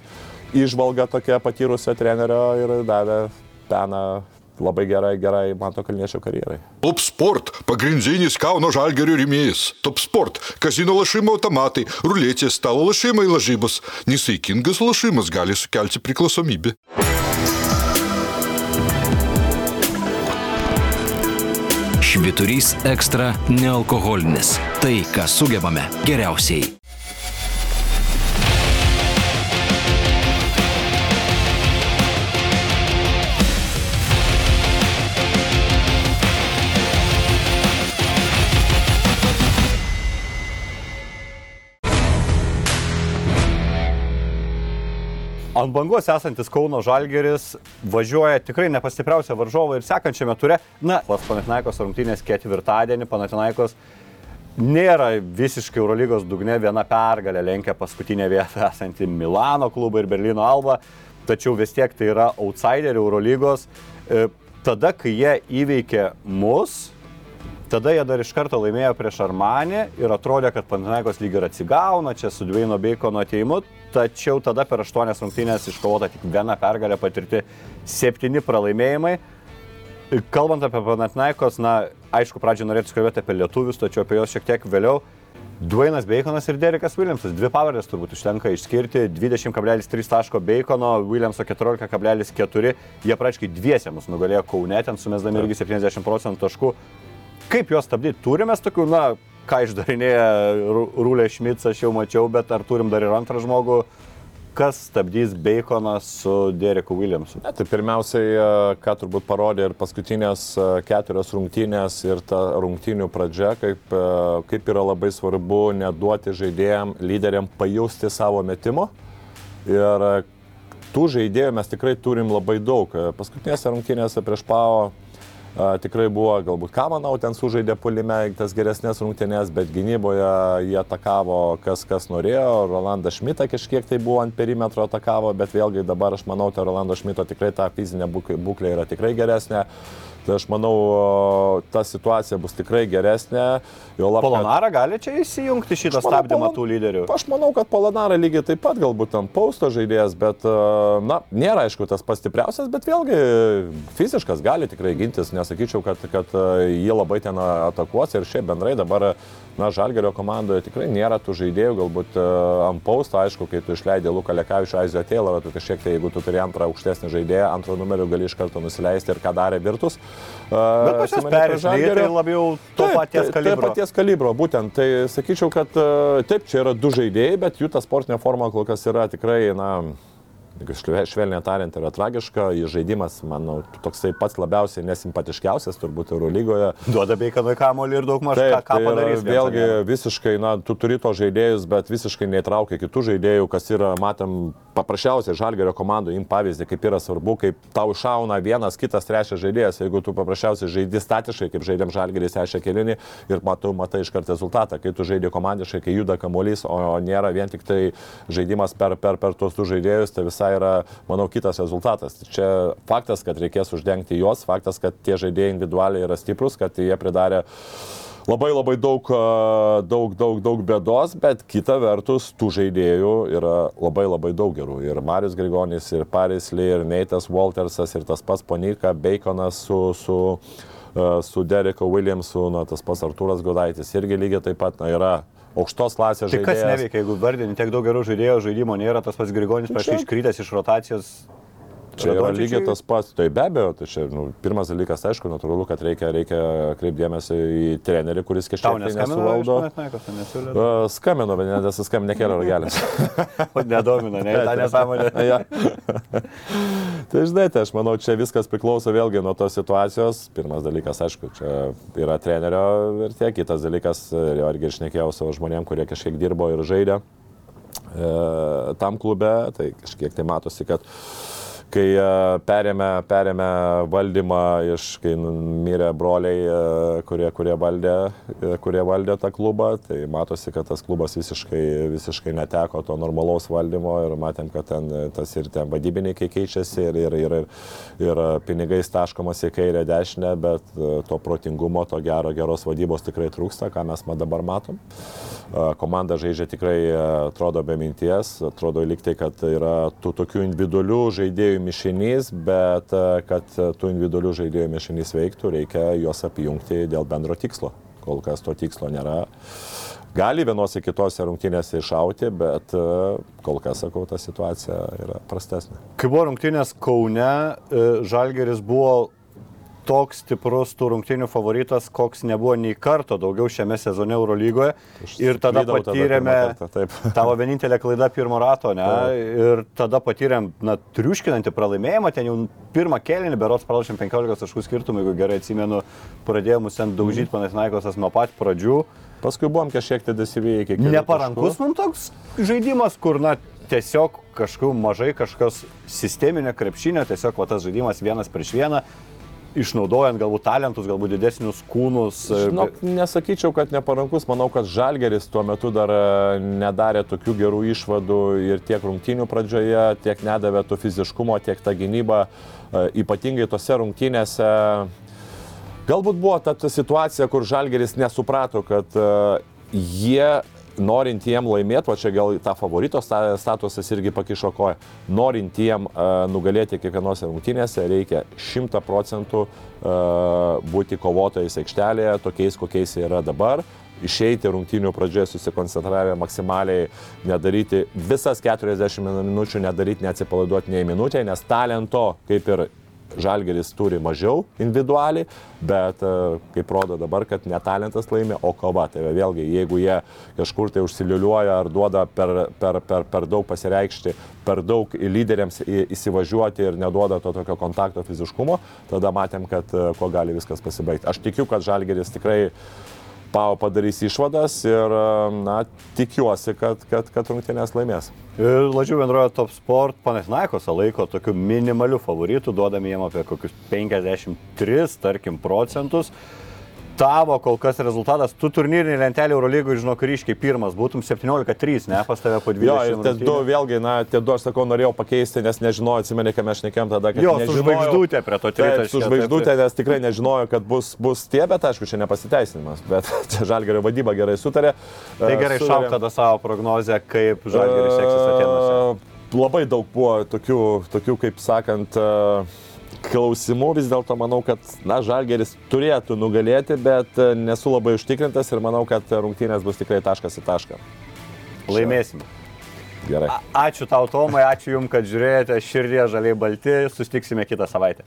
išvalga tokia patyrusio trenerio ir davė pena labai gerai, gerai Manto Kalniečio karjerai. Top Sport - pagrindinis Kauno Žalgerio rėmėjas. Top Sport - kazino lašimo automatai, ruletės, stalo lašimai lažybos. Nesaikingas lašimas gali sukelti priklausomybę. Šviturys ekstra nealkoholinis. Tai, ką sugebame geriausiai. Ant bangos esantis Kauno Žalgeris važiuoja tikrai ne pas stipriausią varžovą ir sekančiame ture, na, pas Panatinaikos rungtynės ketvirtadienį, Panatinaikos nėra visiškai Eurolygos dugne, viena pergalė lenkia paskutinę vietą esantį Milano klubą ir Berlyno Alba, tačiau vis tiek tai yra outsiderių Eurolygos. E, Tada, kai jie įveikė mus, Tada jie dar iš karto laimėjo prieš Armanį ir atrodė, kad Pantinaikos lyg ir atsigauna čia su Dveino Beikono ateimu, tačiau tada per aštuonias rungtynės iškovota tik viena pergalė, patirti septyni pralaimėjimai. Kalbant apie Pantinaikos, na, aišku, pradžioje norėtų kalbėti apie lietuvius, tačiau apie juos šiek tiek vėliau. Dvainas Beikonas ir Derekas Williamsas. Dvi pavardės turbūt užtenka išskirti. 20,3 taško Beikono, Williamso 14,4. Jie praškai dviese mus nugalėjo Kaune, ten sumesdami irgi 70 procentų taškų. Kaip juos stabdyti? Turime tokių, na, ką išdarinėja Rūlė Šmits, aš jau mačiau, bet ar turim dar ir antrą žmogų, kas stabdys Beikoną su Dereku Williamsu? Ne, tai pirmiausiai, e, ką turbūt parodė ir paskutinės e, keturios rungtynės ir ta rungtynių pradžia, kaip, e, kaip yra labai svarbu neduoti žaidėjim, lyderiam pajusti savo metimo. Ir tų žaidėjų mes tikrai turim labai daug. Paskutinėse rungtynėse prieš PAO a, tikrai buvo, galbūt Kamanau ten sužaidė polime tas geresnės rungtynės, bet gynyboje jie atakavo kas kas norėjo. Rolandas Šmitą kažkiek tai buvo ant perimetro atakavo, bet vėlgi dabar aš manau, tai Rolando Šmito tikrai ta fizinė būk- būklė yra tikrai geresnė. Tai aš manau, ta situacija bus tikrai geresnė. Lab, kad- Polonara gali čia įsijungti šitą manau, stabdymą Polon- tų lyderių. Aš manau, kad Polonara lygiai taip pat galbūt tam pausto žaidėjas, bet, e, na, nėra aišku tas pats stipriausias, bet vėlgi fiziškas gali tikrai gintis. Nesakyčiau, kad, kad e, jį labai ten atakuos ir šiaip bendrai dabar, na, Žalgerio komandoje tikrai nėra tų žaidėjų, galbūt e, ant pausto, aišku, kai tu išleidai Luką Lekavičių, Aizio Taylorą, tu kažkiek tai, jeigu tu turi antrą aukštesnį žaidėją, antrą numerių gali iš karto nusileisti ir ką darė Virtus. Bet pas jas peržiūrėjai, tai labiau to Taip, paties kalibro. paties kalibro, būtent. Tai sakyčiau, kad e, taip, čia yra du žaidėjai, bet jų ta sportinė forma kol kas yra tikrai, na, švelniai tariant, yra tragiška. Jų žaidimas, manau, toksai pats labiausiai nesimpatiškiausias turbūt Eurolygoje. Duoda beikanui kamolį ir daug maž ką, ką tai padarys. vėlgi visiškai, na, tu turi to žaidėjus, bet visiškai neįtraukia kitų žaidėjų, kas yra, matom, paprasčiausiai Žalgerio komandų, im pavyzdį, kaip yra svarbu, kaip tau šauna vienas, kitas, trečias žaidėjas, jeigu tu paprasčiausiai žaidži statiškai, kaip žaidėm Žalgeris ešią kelinį ir matau, matai iš karto rezultatą, kai tu žaidži komandiškai, kai juda kamuolys, o nėra vien tik tai žaidimas per, per, per tuos du žaidėjus, tai visai yra, manau, kitas rezultatas. Čia faktas, kad reikės uždengti juos, faktas, kad tie žaidėjai individualiai yra stiprus, kad jie pridarė labai labai daug, daug, daug, daug bėdos, bet kita vertus tų žaidėjų yra labai labai daug gerų. Ir Marius Grigonis, ir Paris Lee, ir Neitas Waltersas, ir tas pats Ponika, Baconas su, su, su Dereku Williamsu, na, tas pats Artūras Godaitis irgi lygiai taip pat na, yra aukštos klasės Tai kas žaidėjas. neveikia, jeigu vardini tiek daug gerų žaidėjų, žaidimo nėra, tas pats Grigonis prieš Čia- tai iškritęs iš rotacijos. Čia yra lygiai tas pats, tai be abejo, tai čia nu, pirmas dalykas, aišku, natūralu, kad reikia, reikia kreipdėmėsi į trenerį, kuris kažkiek tai tai. Uh, Skambino, bet nesuskambino, nekėlė ragelės. [LAUGHS] Nedomina, ne, ta nesąmonė. Ja. tai žinai, tai aš manau, čia viskas priklauso vėlgi nuo tos situacijos. Pirmas dalykas, aišku, čia yra trenerio vertė, kitas dalykas, ir irgi išnekėjau savo žmonėm, kurie kažkiek dirbo ir žaidė e, tam klube, tai kažkiek tai matosi, kad kai e, perėmė, perėmė valdymą iš, kai nu, mirė broliai, e, kurie, kurie, valdė, e, kurie valdė tą klubą, tai matosi, kad tas klubas visiškai, visiškai neteko to normalaus valdymo ir matėm, kad ten tas ir ten vadybininkai keičiasi ir, ir, ir, ir, ir pinigai staškomas į kairę dešinę, bet to protingumo, to gero, geros vadybos tikrai trūksta, ką mes dabar matom. Komanda žaidžia tikrai, atrodo, be minties, atrodo liktai, kad yra tų tokių individualių žaidėjų mišinys, bet e, kad e, tų individualių žaidėjų mišinys veiktų, reikia juos apjungti dėl bendro tikslo. Kol kas to tikslo nėra. Gali vienose kitose rungtynėse iššauti, bet e, kol kas, sakau, ta situacija yra prastesnė. Kai buvo rungtynės Kaune, Žalgeris buvo toks stiprus tų rungtynių favoritas, koks nebuvo nei karto daugiau šiame sezone Eurolygoje. Ir tada tada patyrėme pirmą kartą, taip. [LAUGHS] tavo vienintelę klaidą pirmo rato, ne? Ir tada patyrėm, na, triuškinantį pralaimėjimą, ten jau pirmą kėlinį, berots pralašėm 15 taškų skirtumą, jeigu gerai atsimenu, pradėjome ten daužyti Panathinaikosas nuo pat pradžių. Paskui buvom kažkiek tai dasivyję iki Neparankus man toks žaidimas, kur, na, tiesiog kažkokiu mažai kažkas sisteminio krepšinio, tiesiog va, tas žaidimas vienas prieš vieną, išnaudojant galbūt talentus, galbūt didesnius kūnus. Žinok, nesakyčiau, kad neparankus, manau, kad Žalgeris tuo metu dar e, nedarė tokių gerų išvadų ir tiek rungtynių pradžioje, tiek nedavė to fiziškumo, tiek ta gynyba, e, ypatingai tose rungtynėse. Galbūt buvo ta, situacija, kur Žalgeris nesuprato, kad e, jie norint jiem laimėti, o čia gal tą favorito sta- statusas irgi pakišo koją, norint jiem uh, nugalėti kiekvienose rungtynėse, reikia 100 procentų uh, būti kovotojais aikštelėje, tokiais, kokiais jie yra dabar. Išeiti rungtynių pradžioje susikoncentravę maksimaliai, nedaryti visas 40 minučių, nedaryti neatsipalaiduoti nei minutę, nes talento, kaip ir Žalgeris turi mažiau individualiai, bet e, kaip rodo dabar, kad ne talentas laimė, o kova. Tai vėlgi, jeigu jie kažkur tai užsiliuliuoja ar duoda per, per, per, per daug pasireikšti, per daug lyderiams įsivažiuoti ir neduoda to tokio kontakto fiziškumo, tada matėm, kad e, kuo gali viskas pasibaigti. Aš tikiu, kad Žalgeris tikrai Pau padarys išvadas ir, na, tikiuosi, kad, kad, kad rungtynės laimės. Ir lažių bendrojo Top Sport Panathinaikosą laiko tokiu minimaliu favoritu, duodami jiem apie kokius 53, tarkim, procentus. Tavo kol kas rezultatas, tu turnyrinį lentelį Eurolygų, žinok, ryškiai pirmas, būtum 17-3, ne, pas tave po 20. Jo, ir tie du vėlgi, na, tie du, aš sakau, norėjau pakeisti, nes nežinojau, atsimeni, kai mes šnekėjom tada, kad... Jo, su žvaigždutė prie to tritaškio, su žvaigždutė, nes tikrai nežinojau, kad bus, bus tie, bet aišku, čia nepasiteisinimas, bet [LAUGHS] čia Žalgerio vadyba gerai sutarė. Tai gerai, Sutarė. šauk tada savo prognozę, kaip Žalgiris seksis. E, Labai daug buvo tokių, tokių kaip sakant, e, klausimų. Vis dėlto manau, kad, na, Žalgeris turėtų nugalėti, bet e, nesu labai užtikrintas ir manau, kad rungtynės bus tikrai taškas į tašką. Laimėsim. Gerai. Ačiū tau, Tomai, ačiū Jums, kad žiūrėjote širdie žaliai balti, sustiksime kitą savaitę.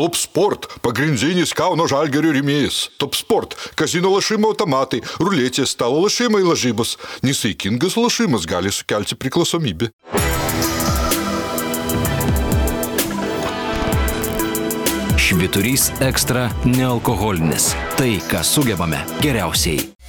Top Sport – pagrindinis Kauno žalgerio rėmėjas. Top Sport – kazino lašimo automatai, ruletės, stalo lašimai lažybos. Nesaikingas lašimas gali sukelti priklausomybę. Švyturys ekstra nealkoholinis. Tai, ką sugebame geriausiai.